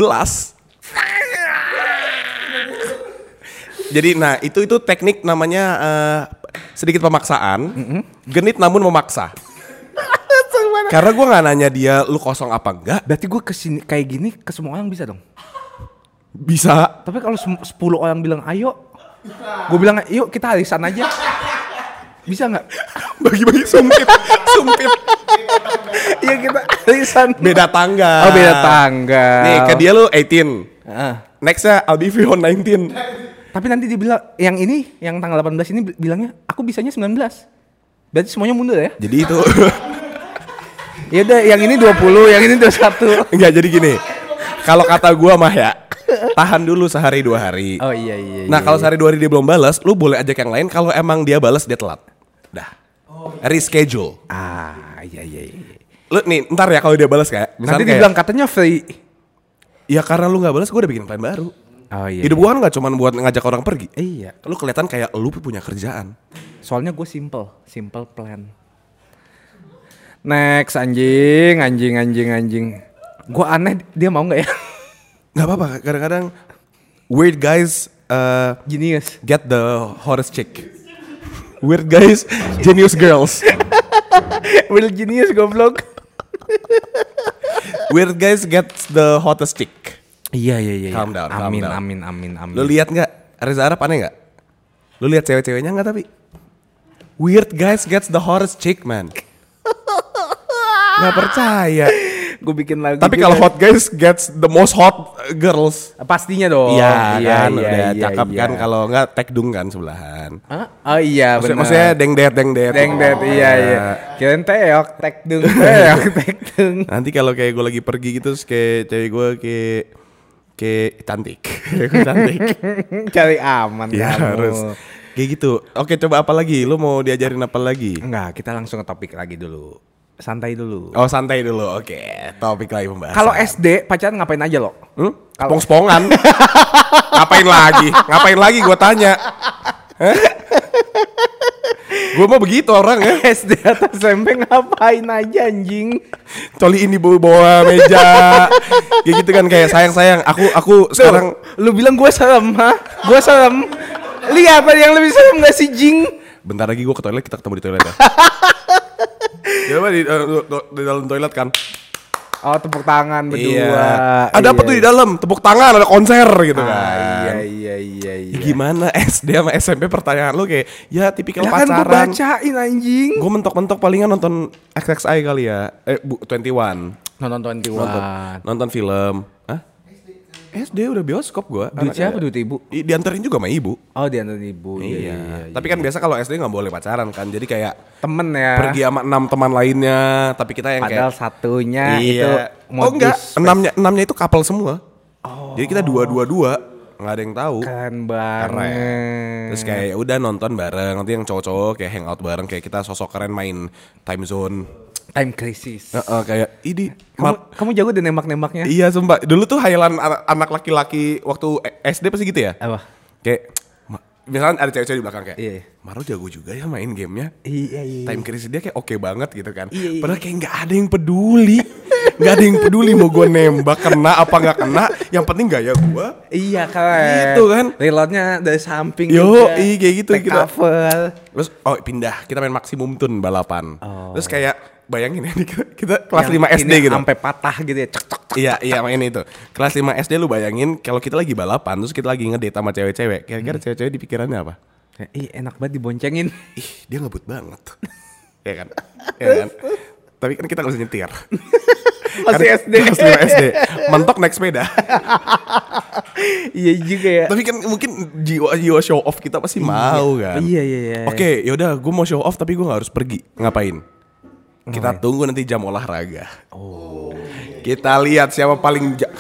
Jadi nah itu itu teknik namanya eh, sedikit pemaksaan, genit namun memaksa. Karena gue nggak nanya dia lu kosong apa enggak, Berarti gue ke sini kayak gini ke semua orang bisa dong. bisa. Tapi kalau sem- 10 orang bilang ayo, gue bilang yuk kita arisan aja. Bisa nggak? Bagi-bagi sumpit, sumpit. Iya kita arisan. Beda tanggal. Oh beda tanggal. Nih ke dia lu 18. Ah. Nextnya I'll be free on 19. Tapi nanti dibilang yang ini, yang tanggal 18 ini bi- bilangnya aku bisanya 19. Berarti semuanya mundur ya? Jadi itu Ya udah yang ini 20, yang ini 21. enggak jadi gini. kalau kata gua mah ya, tahan dulu sehari dua hari. Oh iya iya. Nah iya. kalau sehari dua hari dia belum balas, lu boleh ajak yang lain. Kalau emang dia balas dia telat. Dah. Reschedule. ah iya iya. iya. Lu nih ntar ya kalau dia balas kayak, Nanti kayak, dibilang katanya free. ya karena lu nggak balas, gue udah bikin plan baru. Oh iya. Hidup gua kan nggak cuma buat ngajak orang pergi. Iya. Lu kelihatan kayak lu punya kerjaan. Soalnya gue simple, simple plan. Next anjing, anjing, anjing, anjing. Gue aneh dia mau nggak ya? Nggak apa-apa. Kadang-kadang weird guys uh, Genius. get the hottest chick. Weird guys, genius girls. Will genius goblok. Weird guys get the hottest chick. Iya iya iya. Calm down, calm Amin down. amin amin amin. Lu lihat nggak Reza Arab aneh nggak? Lu lihat cewek-ceweknya nggak tapi? Weird guys gets the hottest chick man. Nggak percaya. gue bikin lagi. Tapi kalau hot guys gets the most hot girls. pastinya dong. Iya kan, iya, udah iya, cakep iya. kan kalau nggak tekdung kan sebelahan. Hah? Oh iya Maksudnya, benar. maksudnya deng det deng det. Deng det iya iya. Kirain teok tek dung teok tek dung. Nanti kalau kayak gue lagi pergi gitu terus kayak cewek gue kayak kayak cantik. Cantik. Cari aman ya kamu. harus. Kayak gitu. Oke coba apa lagi? Lu mau diajarin apa lagi? Enggak, kita langsung ke topik lagi dulu. Santai dulu. Oh santai dulu. Oke, topik lagi pembahasan. Kalau SD pacaran ngapain aja lo? Hmm? Kalau- Spong-spongan. Ngapain lagi? Ngapain lagi gue tanya? Gue mau begitu orang ya. SD atau SMP ngapain aja anjing? Coli ini bawa bawa meja. Kayak gitu kan kayak sayang-sayang. Aku aku sekarang Tuh, lu bilang gue serem, ha? Gue serem. Lihat ada yang lebih serem gak sih Jing? bentar lagi gue ke toilet kita ketemu di toilet ya. Ya apa di, eh, di dalam toilet kan? Oh tepuk tangan berdua. Iya. Ada apa Iya. tuh di dalam? Tepuk tangan, ada konser gitu Ah, kan. iya iya iya iya. Ya gimana SD sama SMP pertanyaan lu kayak ya tipikal Ya kan gue pacaran. bacain anjing. Gue mentok-mentok palingan nonton XXI kali ya. Eh, bu, 21. Nonton 21. Nonton, nonton film. SD udah bioskop gua. Duit Anaknya- siapa duit ibu? I- dianterin juga sama ibu. Oh dia nonton ibu. Iya. iya, iya. Tapi kan biasa kalau SD nggak boleh pacaran kan. Jadi kayak Temen ya. pergi sama enam teman lainnya. Tapi kita yang Padahal kayak satunya itu iya. modus oh enggak, enamnya enamnya itu couple semua. Jadi kita dua dua dua nggak ada yang tahu. keren banget. Keren. Terus kayak ya udah nonton bareng. Nanti yang cowok-cowok kayak hangout bareng kayak kita sosok keren main time zone. Time crisis. Heeh, kayak ini Kamu, kamu jago deh nembak-nembaknya? Iya sumpah Dulu tuh hayalan anak, anak laki-laki Waktu SD pasti gitu ya Apa? Kayak Misalnya ada cewek-cewek di belakang kayak Iya. Maro jago juga ya main gamenya Iya iya. Time crisis dia kayak oke banget gitu kan Iya, iya. Padahal kayak nggak ada yang peduli nggak ada yang peduli mau gue nembak kena apa nggak kena Yang penting gaya gue Iya keren. Gitu kan. Reloadnya dari samping Yo, juga. iya, kayak gitu, Take kita- cover. Terus oh pindah Kita main maksimum tun balapan Oh. Terus kayak bayangin ya kita, kita kelas Yang 5 SD gitu Sampai patah gitu ya. Cek cek. cek. Iya iya main itu Kelas 5 SD lu bayangin Kalau kita lagi balapan Terus kita lagi ngedate sama cewek-cewek Kira-kira cewek-cewek di pikirannya apa? Kayak, Ih enak banget diboncengin. Ih dia ngebut banget Ya kan? Ya kan? Tapi kan kita gak bisa nyetir Masih SD. Kelas 5 SD Mentok naik sepeda iya juga ya. Tapi kan mungkin jiwa-jiwa show off kita pasti mau kan Iya iya iya. Oke yaudah gue mau show off tapi gue gak harus pergi Ngapain? Kita tunggu nanti jam olahraga Oh. Kita lihat siapa paling ja-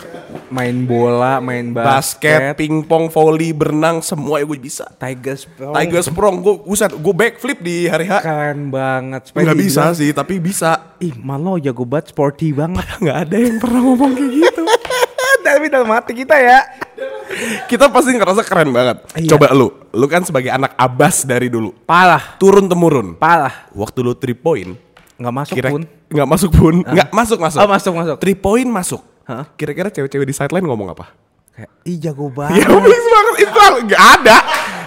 Main bola, main basket, basket. pingpong, volley, berenang Semua gue bisa Tiger Sprong. Tiger Sprong, gue buset, gue backflip di hari H. Keren banget. Supaya Nggak bisa dibilang, sih, tapi bisa. Ih malah jago banget, sporty banget. Nggak ada yang pernah ngomong kayak gitu. Tapi dalam hati kita ya. Kita pasti ngerasa keren banget. Iya. Coba lu, lu kan sebagai anak abas dari dulu, Parah, turun temurun. parah. Waktu lu three point, Nggak masuk kira pun. nggak masuk pun, nggak masuk masuk. Oh masuk masuk. Three point masuk. Hah? Kira-kira cewek-cewek di sideline ngomong apa? Kayak, ih jago banget. Ya please banget itu nggak ada,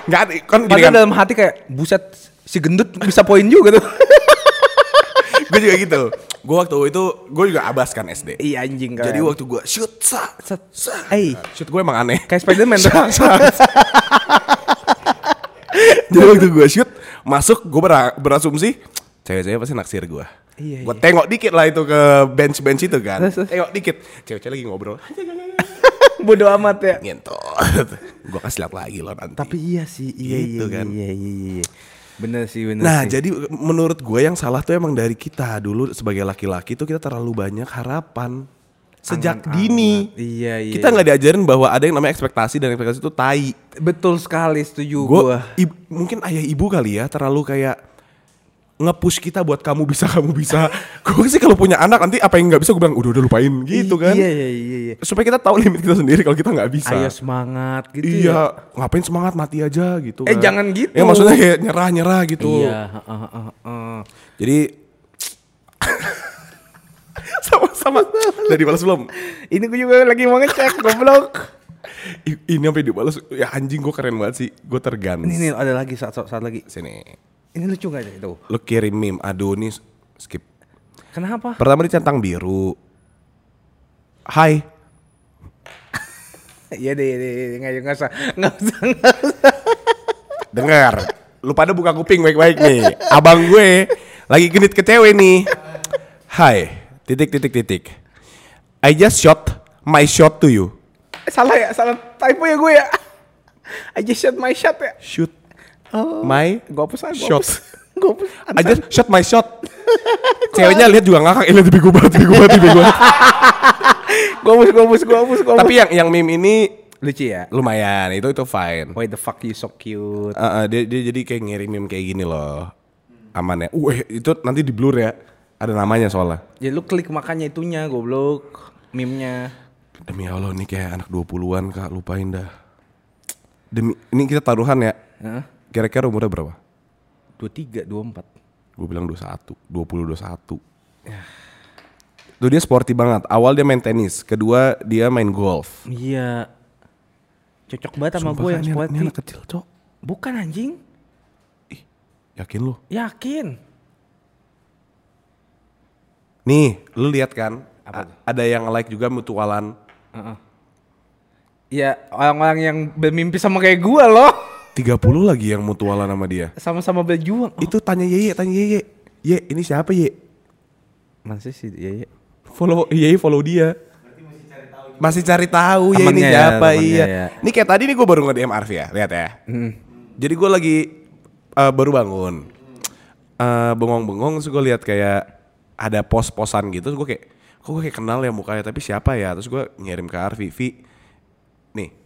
nggak ada. Kan gini kan, dalam hati kayak buset si gendut bisa poin juga tuh. gue juga gitu. Gue waktu itu, gue juga abas kan SD. iya anjing keren. Jadi waktu gue shoot, sa, Set. sa. Eh. shoot gue emang aneh. kayak Spiderman tuh. Jadi waktu gue shoot masuk gue ber- berasumsi cewek-cewek pasti naksir gue. Iya, Gue tengok dikit lah itu ke bench-bench itu kan. Tengok dikit, cewek-cewek lagi ngobrol. Bodoh amat ya. Ngentot. gue kasih lihat lagi loh nanti. Tapi iya sih, iya Gitu iya, kan. iya iya iya. Bener sih bener nah sih. jadi menurut gue yang salah tuh emang dari kita dulu sebagai laki-laki tuh kita terlalu banyak harapan. sejak Angan-angan. dini. Iya, iya. Kita nggak diajarin bahwa ada yang namanya ekspektasi dan ekspektasi itu tai. betul sekali setuju Gue gua. mungkin ayah ibu kali ya terlalu kayak nge-push kita buat kamu bisa kamu bisa. gue sih kalau punya anak nanti apa yang nggak bisa gue bilang udah udah lupain gitu kan. Iya iya iya iya. Supaya kita tahu limit kita sendiri kalau kita nggak bisa. Ayo semangat gitu iya, ya. ngapain semangat mati aja gitu. Eh, kan. jangan gitu. Ya maksudnya kayak nyerah nyerah gitu. Iya, heeh, heeh, heeh. Jadi sama-sama udah dibalas belum? Ini gue juga lagi mau ngecek goblok. Ini sampai dibalas ya anjing gue keren banget sih. Gue tergans. Ini nih ada lagi saat saat lagi. Sini. Ini lucu gak itu? Lu kirim meme. Aduh nih skip. Kenapa? Pertama dicentang biru. Hai. Iya deh, iya deh, iya deh, nggak nggak usah, nggak usah, nggak usah. Dengar. Lu pada buka kuping baik-baik nih. Abang gue lagi genit ke cewek nih. Hai. Titik titik titik. I just shot my shot to you. Eh, Salah ya, salah typo ya gue ya. I just shot my shot ya. Shoot Oh, my gue hapus aja, shot. hapus. I just shot my shot. Ceweknya lihat juga ngakak, ini lebih gue banget, lebih gue banget, lebih gue banget. Gue hapus, gue hapus, gue hapus. Tapi yang yang meme ini lucu ya. lumayan, itu itu fine. Why the fuck you so cute? Uh, uh, dia, dia jadi kayak ngirim meme kayak gini loh. Aman ya. Uh, itu nanti di blur ya. Ada namanya soalnya. Ya lu klik makanya itunya goblok. Meme-nya. Demi Allah ini kayak anak 20-an Kak, lupain dah. Demi ini kita taruhan ya. Heeh. Kira-kira umurnya berapa? 23, 24. Gue bilang 21, 20 21. Tuh dia sporty banget. Awal dia main tenis, kedua dia main golf. Iya. Cocok banget sama gue yang sporty. Ini anak kecil, Cok. Bukan anjing. Yakin lu? Yakin. Nih, lu lihat kan? Apa ada yang like juga mutualan. Ya orang-orang yang bermimpi sama kayak gue loh. 30 lagi yang mutualan sama dia. Sama-sama berjuang. Oh, Itu tanya Yeye, tanya Yeye. Ye, ini siapa Ye? masih sih ya, ya. Follow Yeye follow dia. Masih cari tahu ya ini ya, siapa temennya iya. ya. Ini kayak tadi nih gue baru nge-DM Arfi ya, lihat ya. Jadi gue lagi eh, baru bangun. Eh, bengong-bengong terus gue lihat kayak ada pos-posan gitu, terus gue kayak kok gue kayak kenal ya mukanya tapi siapa ya? Terus gue ngirim ke Arfi, Vi. Nih.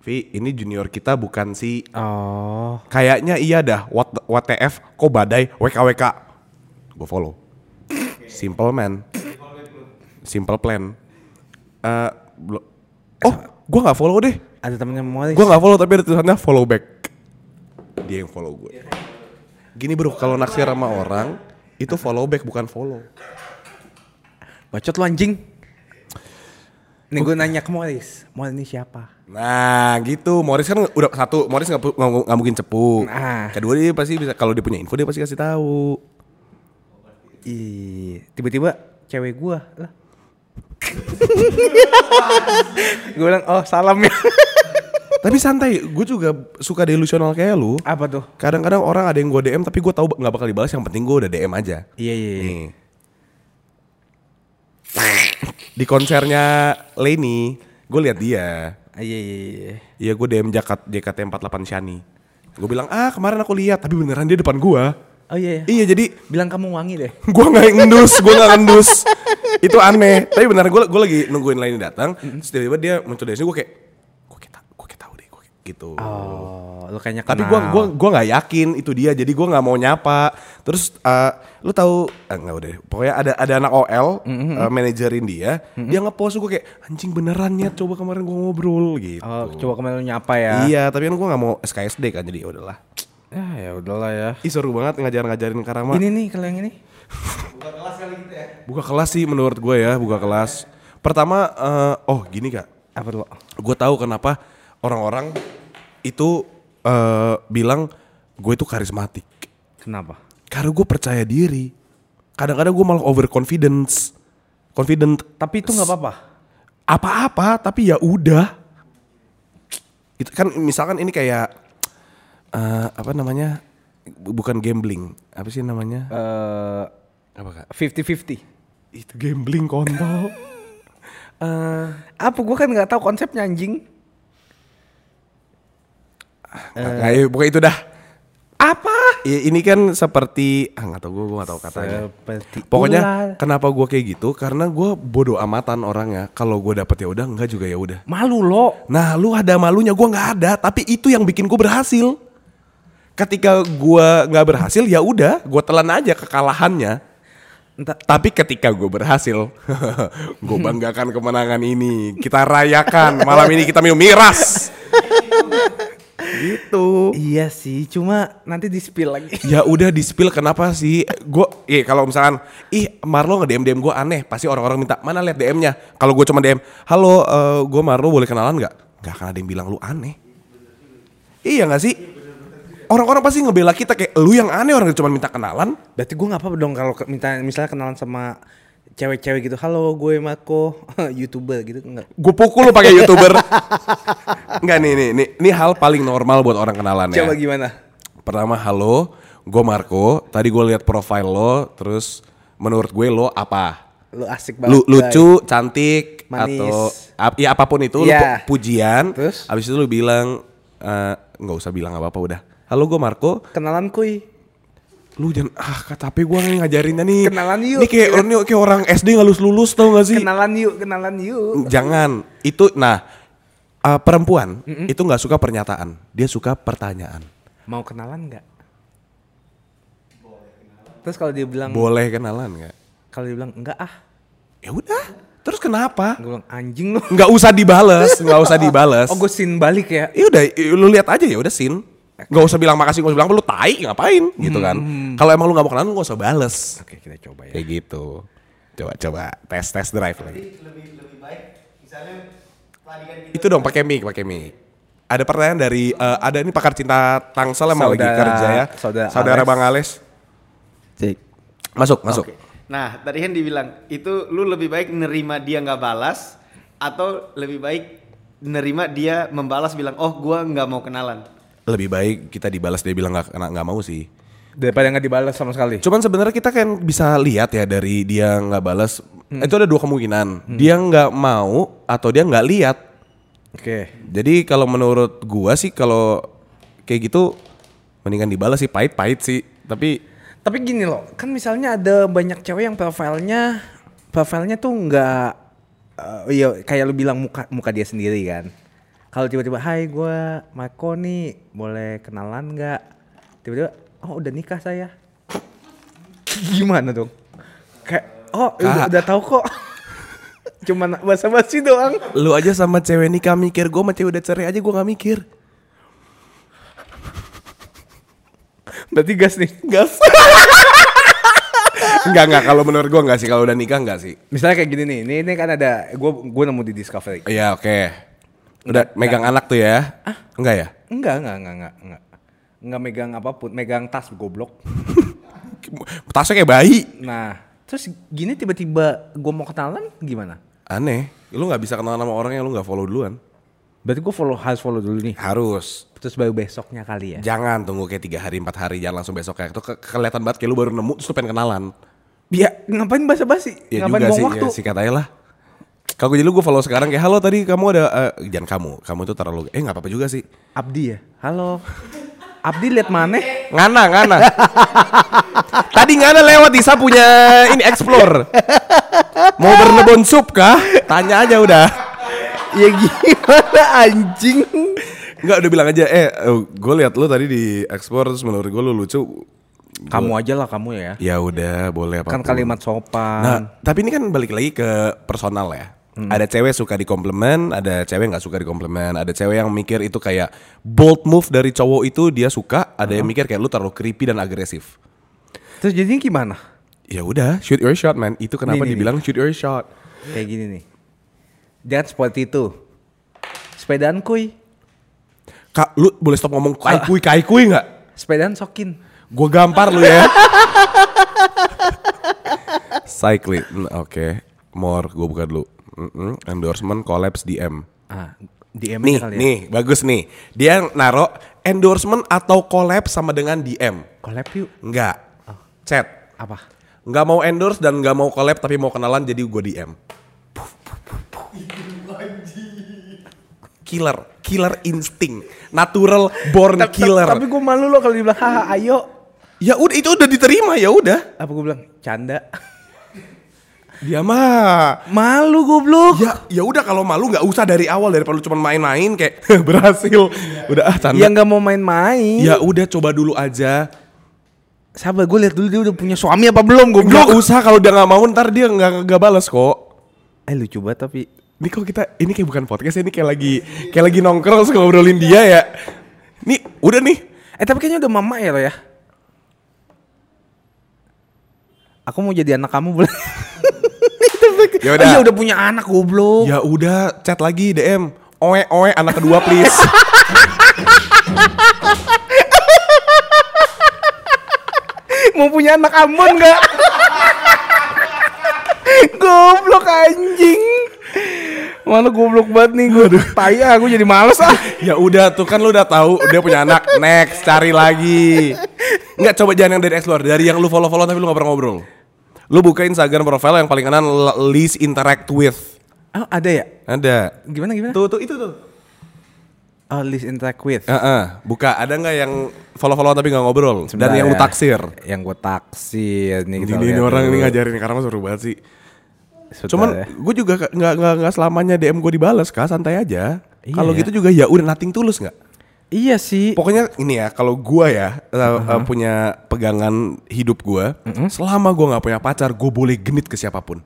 Vi, ini junior kita bukan si Oh. Kayaknya iya dah. What WTF kok badai WKWK. Gue follow. Simple man. Simple plan. Eh, blo- oh, gue nggak follow deh. Ada temennya Morris. Gue nggak follow tapi ada tulisannya follow back. Dia yang follow gue. Gini bro, kalau naksir sama orang itu follow back bukan follow. Bacot lu anjing. Nih gue nanya ke Morris. Morris ini siapa? Nah gitu, Morris kan udah satu, Morris nggak nggak mungkin cepu. Nah. Kedua dia pasti bisa, kalau dia punya info dia pasti kasih tahu. Ih, tiba-tiba cewek gua lah. gue bilang, oh salam ya. Tapi santai, gue juga suka delusional kayak lu. Apa tuh? Kadang-kadang orang ada yang gue DM tapi gue tahu nggak bakal dibalas. Yang penting gue udah DM aja. Iya iya. iya. Nih. Di konsernya Leni, gue lihat dia. Ah, Iya iya iya. Iya gue DM Jakat JKT48 Shani. Gue bilang ah kemarin aku lihat tapi beneran dia depan gue. Oh iya. iya. Iya jadi Bilang kamu wangi deh. gue nggak ngendus, gue nggak ngendus. Itu aneh. Tapi beneran gue gue lagi nungguin Leni datang. Terus tiba-tiba dia muncul dari sini gue kayak ta- gue kayak tahu deh gue kayak gitu. Oh, lu kayaknya Tapi kenal. gua gua gua nggak yakin itu dia. Jadi gua nggak mau nyapa. Terus eh, lu tahu eh, nggak udah. Pokoknya ada ada anak OL eh, manajerin dia. Dia ngepost gua kayak anjing beneran ya coba kemarin gua ngobrol gitu. Oh, coba kemarin lu nyapa ya. Iya, tapi kan gua nggak mau SKSD kan jadi ya udahlah. Ya, ya udahlah ya. Ih seru banget ngajar-ngajarin Karama. Ini nih kalau yang ini. Buka kelas sih menurut gue ya, buka kelas. Pertama eh, oh gini Kak. Apa tuh? Gue tahu kenapa orang-orang itu eh, bilang gue itu karismatik. Kenapa? Karena gue percaya diri. Kadang-kadang gue malah overconfidence. Confident. Tapi itu nggak apa-apa. Apa-apa, tapi ya udah. Itu kan misalkan ini kayak eh, apa namanya? Bu- Bukan gambling. Apa sih namanya? Eh, Apa kak? 50-50. Itu gambling kontol. Eh, Apa gua kan nggak tahu konsepnya anjing. Nah, ya, pokoknya itu dah. Apa? Ya, ini kan seperti ah nggak tahu gue gue nggak tahu katanya. Seperti Pokoknya ular. kenapa gue kayak gitu? Karena gue bodoh amatan orangnya. Kalau gue dapet ya udah, enggak juga ya udah. malu lo. Nah, lu ada malunya, gue nggak ada. Tapi itu yang bikin gue berhasil. Ketika gue nggak berhasil, ya udah, gue telan aja kekalahannya. Entah, Tapi ketika gue berhasil, gue banggakan kemenangan ini. Kita rayakan malam ini kita minum miras. gitu. iya sih, cuma nanti di spill lagi. Ya udah di spill kenapa sih? Gue, eh kalau misalkan, ih Marlo nge DM DM gue aneh, pasti orang-orang minta mana lihat DM-nya. Kalau gue cuma DM, halo, gue Marlo boleh kenalan nggak? Nggak akan ada yang bilang lu aneh. Iya nggak sih? Orang-orang pasti ngebela kita kayak lu yang aneh orang cuma minta kenalan. Berarti gue nggak apa dong kalau minta misalnya kenalan sama cewek-cewek gitu. Halo, gue Marco, youtuber gitu enggak? Gue pukul lu pakai youtuber. Enggak nih, nih, nih, ini hal paling normal buat orang kenalan ya. Coba gimana? Pertama, halo, gue Marco. Tadi gue lihat profile lo, terus menurut gue lo apa? Lu asik banget. Lu, lucu, cantik, Manis. atau ap- ya apa pun itu, lu Iya. pu- pujian. Terus? Abis itu lu bilang eh, nggak usah bilang apa apa udah. Halo, gue Marco. Kenalan kuy. Lu jangan ah tapi gue ngajarinnya nih. Kenalan yuk. Ini kayak ini kayak orang SD nggak lulus lulus tau gak sih? Kenalan yuk, kenalan yuk. Jangan. Itu nah eh, perempuan itu nggak suka pernyataan, dia suka pertanyaan. Mau kenalan nggak? Terus kalau dia bilang Boleh kenalan nggak? kalau dia bilang enggak ah, Ya udah. Terus kenapa? gue bilang anjing lu. Nggak usah dibales, nggak usah dibales. Oh, gue sin balik ya. Ya udah, lu lihat aja ya udah sin. Nggak usah bilang makasih, nggak usah bilang lu tai ngapain gitu kan. Kalau emang lu nggak mau kenalan, nggak usah bales. Oke, kita coba ya. Kayak gitu. Coba coba tes tes drive lagi. Jadi lebih lebih baik misalnya tadi kan kita Itu dong pakai mic, pakai mic. Ada pertanyaan dari eh, ada ini pakar cinta Tangsel emang lagi Saudara- kerja ya. saudara Ales. Bang Ales. Cek. Masuk, masuk. Nah, tadi kan dibilang itu lu lebih baik nerima dia nggak balas atau lebih baik nerima dia membalas bilang oh gua nggak mau kenalan. Lebih baik kita dibalas dia bilang nggak nggak mau sih. Daripada nggak dibalas sama sekali. Cuman sebenarnya kita kan bisa lihat ya dari dia nggak balas. Itu ada dua kemungkinan. Dia nggak mau atau dia nggak lihat. Oke. Jadi kalau menurut gua sih kalau kayak gitu mendingan dibalas sih pahit-pahit sih. Tapi Tapi gini loh, kan misalnya ada banyak cewek yang profilnya profilnya tuh nggak eh, iya kayak lu bilang muka muka dia sendiri kan. Kalau tiba-tiba, hai gue Marco nih, boleh kenalan nggak? Tiba-tiba, oh udah nikah saya. Gimana dong? Kayak, oh udah, Kak. udah tahu kok. Cuman basa-basi doang. lu aja sama cewek nikah mikir, gua sama cewek udah cerai aja gua nggak mikir. Berarti gas nih. Gas. Enggak enggak kalau menurut gua enggak sih kalau udah nikah enggak sih. Misalnya kayak gini nih, ini, ini kan ada, gue gue nemu di Discovery. Iya oke. Udah megang anak tuh ya? Enggak ya? Enggak, enggak, enggak, enggak, enggak. Enggak megang apa pun, megang tas goblok. Tasnya kayak bayi. Nah, terus gini tiba-tiba gue mau kenalan gimana? Aneh. Lu nggak bisa kenalan sama orang yang lu nggak follow duluan. Berarti gue follow harus follow dulu nih. Harus. Terus baru besoknya kali ya. Jangan tunggu kayak tiga hari empat hari jangan langsung besok kayak itu ke- kelihatan banget kayak lu baru nemu terus lu pengen kenalan. Ya ngapain basa-basi? Ya ngapain juga sih, waktu? ya, sikat aja lah. Kalau lu gue follow sekarang kayak halo tadi kamu ada eh, jangan kamu, kamu tuh terlalu eh nggak apa-apa juga sih. Abdi ya. Halo. Abdi lihat mana? Ngana, ngana. Tadi ngana lewat Isa punya ini explore. Mau bernebon sup kah? Tanya aja udah. ya gimana anjing? Enggak udah bilang aja eh gue lihat lu tadi di explore terus menurut gue lu lucu. Kamu aja lah kamu ya. Ya udah boleh apa Kan kalimat sopan. Nah, tapi ini kan balik lagi ke personal ya. Ada cewek suka dikomplimen, ada cewek nggak suka dikomplimen, ada cewek yang mikir itu kayak bold move dari cowok itu dia suka, ada yang mikir kayak lu terlalu creepy dan agresif. Terus jadinya gimana? Ya udah, shoot your shot man. Itu kenapa Nih, nih, dibilang shoot your shot. Kayak gini nih. Jangan seperti itu. Sepedaan kuy. Kak, lu boleh stop ngomong kai kui kai kui nggak? Sepedaan sokin. Gue gampar lu ya. Cycling, Hmm, oke. More, gue buka dulu. Mm-mm. Endorsement collabs DM. Ah, DM Nih, kali ya. nih, bagus nih. Dia naro endorsement atau collab sama dengan DM. Collab yuk. Enggak. Chat. Apa? Enggak mau endorse dan enggak mau collab tapi mau kenalan jadi gue DM. Killer, killer insting, natural born killer. Tapi gue malu loh kalau dibilang haha ayo. Ya udah itu udah diterima ya udah. Apa gue bilang? Canda. Dia mah Malu goblok. ya ya udah kalau malu nggak usah dari awal daripada lu cuma main-main kayak berhasil. Udah ah canda. Ya nggak mau main-main. Ya udah coba dulu aja. Sabar gue lihat dulu dia udah punya suami apa belum goblok. usah kalau dia nggak mau ntar dia nggak nggak balas kok. Eh lucu banget tapi. Ini kok kita ini kayak bukan podcast ya, ini kayak lagi kayak lagi nongkrong terus ngobrolin dia ya. Nih udah nih. Eh tapi kayaknya udah mama ya lo ya. Aku mau jadi anak kamu boleh? Ya udah. Iya udah punya anak goblok. Ya udah chat lagi DM. Oe oe anak kedua please. mau punya anak Ambon nggak? goblok anjing. Mana goblok banget nih gue. Tai ah, gue jadi males ah. ya udah tuh kan lu udah tahu dia punya anak. Next cari lagi. Nggak coba jangan yang dari explore, dari yang lu follow-follow tapi lu nggak pernah ngobrol. Lu buka Instagram profile yang paling kanan least interact with. Oh, ada ya? Ada. Gimana gimana? Tuh tuh itu tuh. Oh, list interact with. Heeh, buka. Ada nggak yang follow-follow tapi nggak ngobrol? Dan Sebentar yang lu ya. taksir. Yang gue taksir nih. Ini, kita ini orang ini ngajarin karena seru banget sih. Sebentar Cuman ya. gue juga nggak nggak nggak selamanya DM gue dibalas kak, santai aja. Iya Kalau ya. gitu juga ya udah nating tulus nggak? Iya sih. Pokoknya ini ya, kalau gua ya uh, uh, punya pegangan hidup gua, selama gua nggak punya pacar, gue boleh genit ke siapa pun.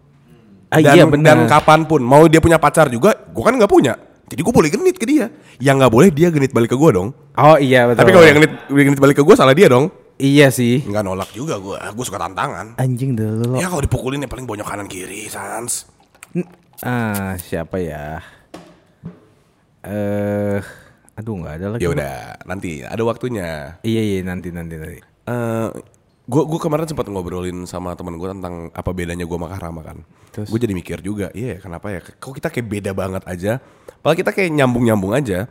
Ah, dan, iya benar. dan kapan pun, mau dia punya pacar juga, gua kan nggak punya. Jadi gue boleh genit ke dia. Yang nggak boleh dia genit balik ke gua dong. Oh iya betul. Tapi kalau yang genit, genit balik ke gua salah dia dong. Iya sih. Nggak nolak juga gua, gua suka tantangan. Anjing dulu. Ya kalau dipukulin ya paling bonyok kanan kiri, sans. Ah, siapa ya? Eh, aduh nggak ada lagi. Ya udah, nanti ada waktunya. Iya iya nanti nanti nanti. Eh, gue gue kemarin sempat ngobrolin sama teman gue tentang apa bedanya gue sama Kahrama kan. Terus? Gue jadi mikir juga, iya kenapa ya? Kok kita kayak beda banget aja? Padahal kita kayak nyambung nyambung aja.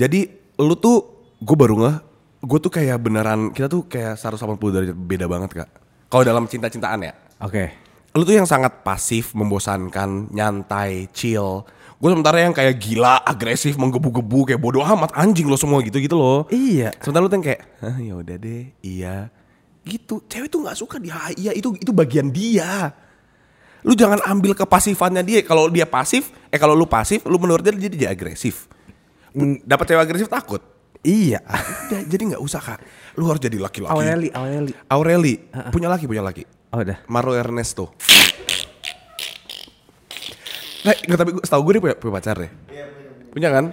Jadi lu tuh gue baru nggak, gue tuh kayak beneran kita tuh kayak 180 derajat beda banget kak. Kalau dalam cinta-cintaan ya, Oke. lu tuh yang sangat pasif, membosankan, nyantai, chill. Gue sementara yang kayak gila, agresif, menggebu-gebu, kayak bodoh amat anjing lo semua gitu-gitu loh. Iya. Sementara lu tuh yang kayak, ya udah deh, iya. Gitu. Cewek tuh nggak suka dia, iya itu itu bagian dia. Lu jangan ambil kepasifannya dia. Kalau dia pasif, eh kalau lu pasif, lu menurut dia jadi dia agresif. Dapat cewek agresif takut. Iya. Udah, jadi nggak usah kak. Lu harus jadi laki-laki. Aureli, Aureli. Aureli, punya laki, punya laki. Oh udah. Maro Ernesto. Nah, nggak tapi gue setahu gue dia punya, punya pacar deh. Punya kan?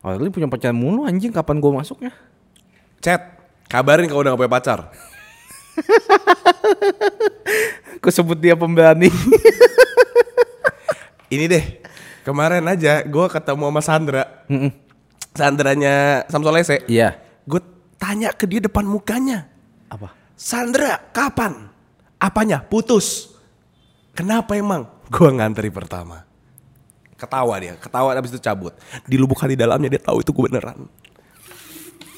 Aureli punya pacar mulu anjing kapan gua masuknya? Chat, kabarin kalau udah gak punya pacar. Aku sebut dia pemberani. Ini deh, kemarin aja gue ketemu sama Sandra. Sandranya Samsolese. Iya. Gue tanya ke dia depan mukanya. Apa? Sandra, kapan? Apanya? Putus. Kenapa emang? Gue ngantri pertama. Ketawa dia, ketawa abis itu cabut. Di lubuk hati dalamnya dia tahu itu gue beneran.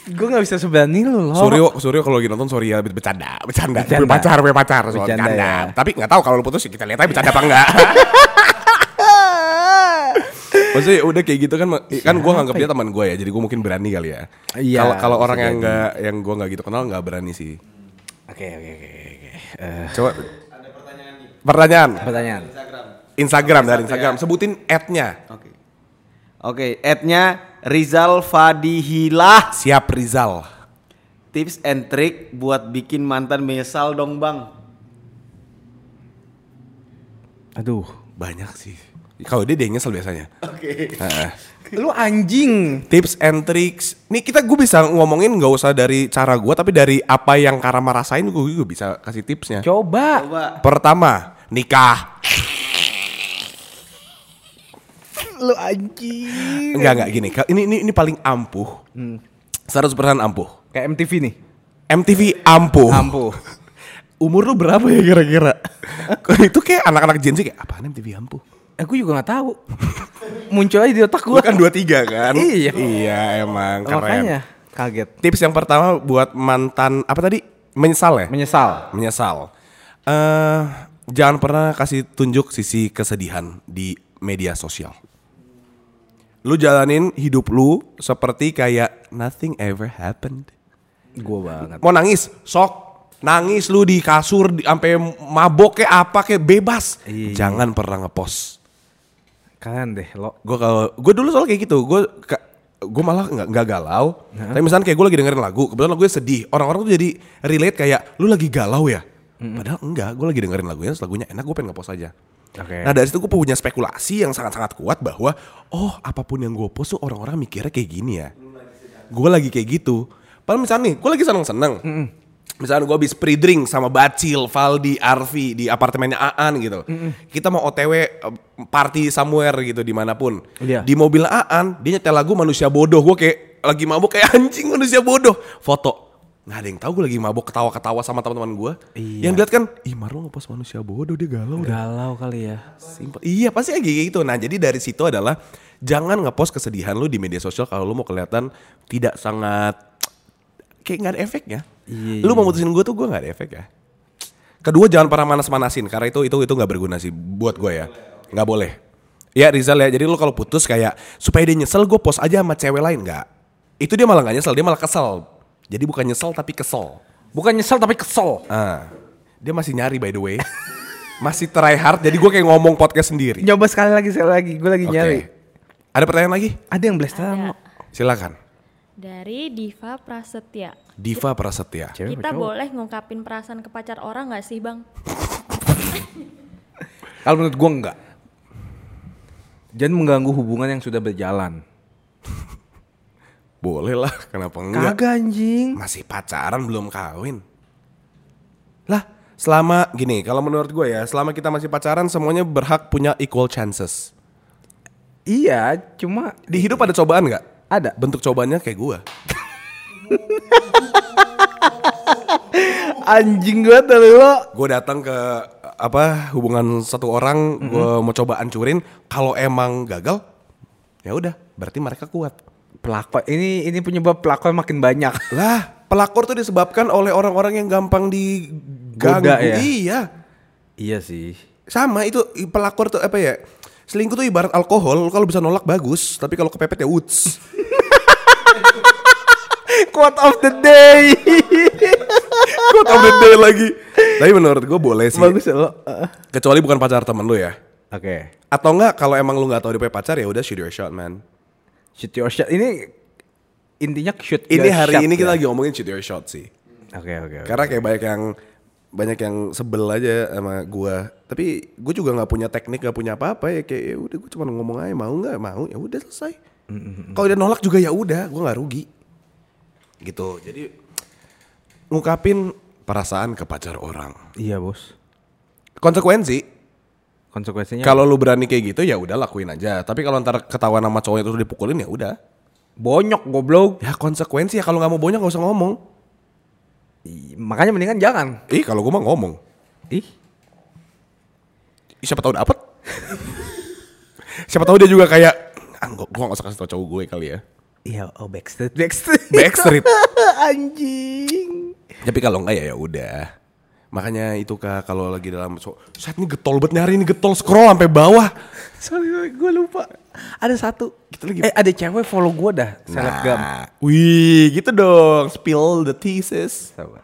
Gue nggak bisa seberani lu loh. Suryo, Suryo kalau lagi nonton sorry ya bercanda, bercanda, Bercanda. punya pacar, punya pacar, soal Bercanda bercanda. ya. Tapi nggak tahu kalau lu putus kita lihat aja bercanda apa enggak. Maksudnya udah kayak gitu kan, kan gue nganggap dia teman gue ya, jadi gue mungkin berani kali ya. Iya, Kalau kalau orang yang nggak, yang gue nggak gitu kenal nggak berani sih. Oke oke oke oke. Eh, Coba. Pertanyaan. pertanyaan. Instagram dari Instagram, sebutin ad-nya. Oke. Oke, ad-nya Rizal Fadihilah. Siap Rizal. Tips and trick buat bikin mantan menyesal dong, Bang. Aduh. Banyak sih. Kalau dia dia nyesel biasanya. Oke. Heeh. Lu anjing. tips and tricks. Nih kita gue bisa ngomongin nggak usah dari cara gue, tapi dari apa yang Karama rasain gue juga bisa kasih tipsnya. Coba. Coba. Pertama, nikah. Lu anjing. Enggak enggak gini. Ini ini ini paling ampuh. 100% ampuh. Kayak MTV nih. MTV ampuh. Ampuh. Umur lu berapa ya kira-kira? itu kayak anak-anak Gen Z kayak apaan MTV ampuh? Aku juga nggak tahu. Muncul aja di otak Lu gua. kan 23 kan? Iya. Iya emang keren. Makanya kaget. Tips yang pertama buat mantan apa tadi? Menyesal ya? Menyesal. menyesal. eh jangan pernah kasih tunjuk sisi kesedihan di media sosial. Lu jalanin hidup lu seperti kayak nothing ever happened. Gue banget. Mau nangis, sok. Nangis lu di kasur di- sampai mabok kayak apa kayak bebas. Iya. Jangan pernah ngepost. Kalian deh lo. Gue kalau gue dulu soal kayak gitu, gue gue malah nggak nggak galau. Tapi misalnya kayak gue lagi dengerin lagu, kebetulan lagunya sedih. Orang-orang tuh jadi relate kayak lu lagi galau ya. Padahal enggak, gue lagi dengerin lagunya, lagunya enak, gue pengen ngepost aja. Oke. Nah dari situ gue punya spekulasi yang sangat-sangat kuat bahwa oh apa pun yang gue post tuh orang-orang mikirnya kayak gini ya. Gue lagi kayak gitu. Padahal misalnya nih, gue lagi seneng-seneng. Misalnya gue habis pre-drink sama Bacil, Valdi, Arfi di apartemennya Aan gitu. Kita mau OTW eh, party somewhere gitu di mana pun. Iya. Di mobil Aan, dia nyetel lagu manusia bodoh. Gue kayak lagi mabuk kayak anjing manusia bodoh. Foto. Nggak ada yang tahu gue lagi mabuk ketawa-ketawa sama teman-teman gue. Iya. Yang lihat kan, ih Marlo ngepost manusia bodoh dia galau dah. Galau kali ya. Simpel. Iya pasti kayak gitu. Nah jadi dari situ adalah jangan ngepost kesedihan lu di media sosial kalau lu mau kelihatan tidak sangat kayak nggak ada efeknya. Iya, Lu mau mutusin gue tuh gue nggak ada efek ya. Kedua jangan pernah manas-manasin karena itu itu itu nggak berguna sih buat gue ya. Nggak boleh. Ya Rizal ya. Jadi lu kalau putus kayak supaya dia nyesel gue post aja sama cewek lain nggak. Itu dia malah nggak nyesel dia malah kesel. Jadi bukan nyesel tapi kesel. Bukan nyesel tapi kesel. Ah, dia masih nyari by the way. masih try hard jadi gue kayak ngomong podcast sendiri. Nyoba sekali lagi, sekali lagi. Gue lagi Oke. nyari. Ada pertanyaan lagi? Ada yang blasteran lo. Silakan. Dari Diva Prasetya. Diva Prasetya. Cewek Kita boleh ngungkapin perasaan ke pacar orang nggak sih bang? Kalau menurut gue enggak. Jangan mengganggu hubungan yang sudah berjalan. Boleh lah, kenapa enggak? Kagak anjing. Masih pacaran belum kawin. Lah, selama gini, kalau menurut gue ya, selama kita masih pacaran semuanya berhak punya equal chances. Iya, cuma Di hidup ada cobaan nggak? Ada. Bentuk cobaannya kayak gue. anjing gue tadi lo. Gue datang ke apa hubungan satu orang, gue mau coba hancurin. Kalau emang gagal, ya udah, berarti mereka kuat. Pelakor ini ini penyebab pelakor makin banyak. Lah, pelakor tuh disebabkan oleh orang-orang yang gampang diganggu. Goda ya? Iya. iya sih. Sama itu pelakor tuh apa ya? Selingkuh tuh ibarat alkohol, kalau bisa nolak bagus, tapi kalau kepepet ya uts. Quote of the day. Quote of the day lagi. Tapi menurut gue boleh sih. Bagus ya lo. Uh, Kecuali bukan pacar temen lu ya. Oke. Atau enggak kalau emang lu nggak tahu dia punya pacar ya udah shoot your shot man. Shoot your shot. Ini intinya shoot Ini hari shot ini kita ya? lagi ngomongin shoot your shot sih. Oke oke. oke. Karena kayak banyak yang banyak yang sebel aja sama gua. Tapi gue juga nggak punya teknik, nggak punya apa-apa ya kayak ya udah gue cuma ngomong aja mau nggak mau ya udah selesai. Kalau dia nolak juga ya udah, gue nggak rugi. Gitu. Jadi ngungkapin perasaan ke pacar orang. Iya bos. Konsekuensi Konsekuensinya. kalau lu berani kayak gitu ya udah lakuin aja. Tapi kalau ntar ketahuan sama cowoknya terus dipukulin ya udah. bonyok goblok. Ya konsekuensi ya kalau nggak mau bonyok nggak usah ngomong. Makanya mendingan jangan. Ih kalau gue mah ngomong. Ih. Siapa tahu dapet. Siapa tahu dia juga kayak ah, gua, gua gak usah kasih tau cowok gue kali ya. Iya, oh backstreet, backstreet. Backstreet. Anjing. Tapi kalau enggak ya ya udah. Makanya itu kak kalau lagi dalam so, saat ini getol banget nyari ini getol scroll sampai bawah. Sorry, gue lupa. Ada satu. Kita lagi- Eh, ada cewek follow gue dah. Selebgram. Nah, wih gitu dong. Spill the thesis. Sabar.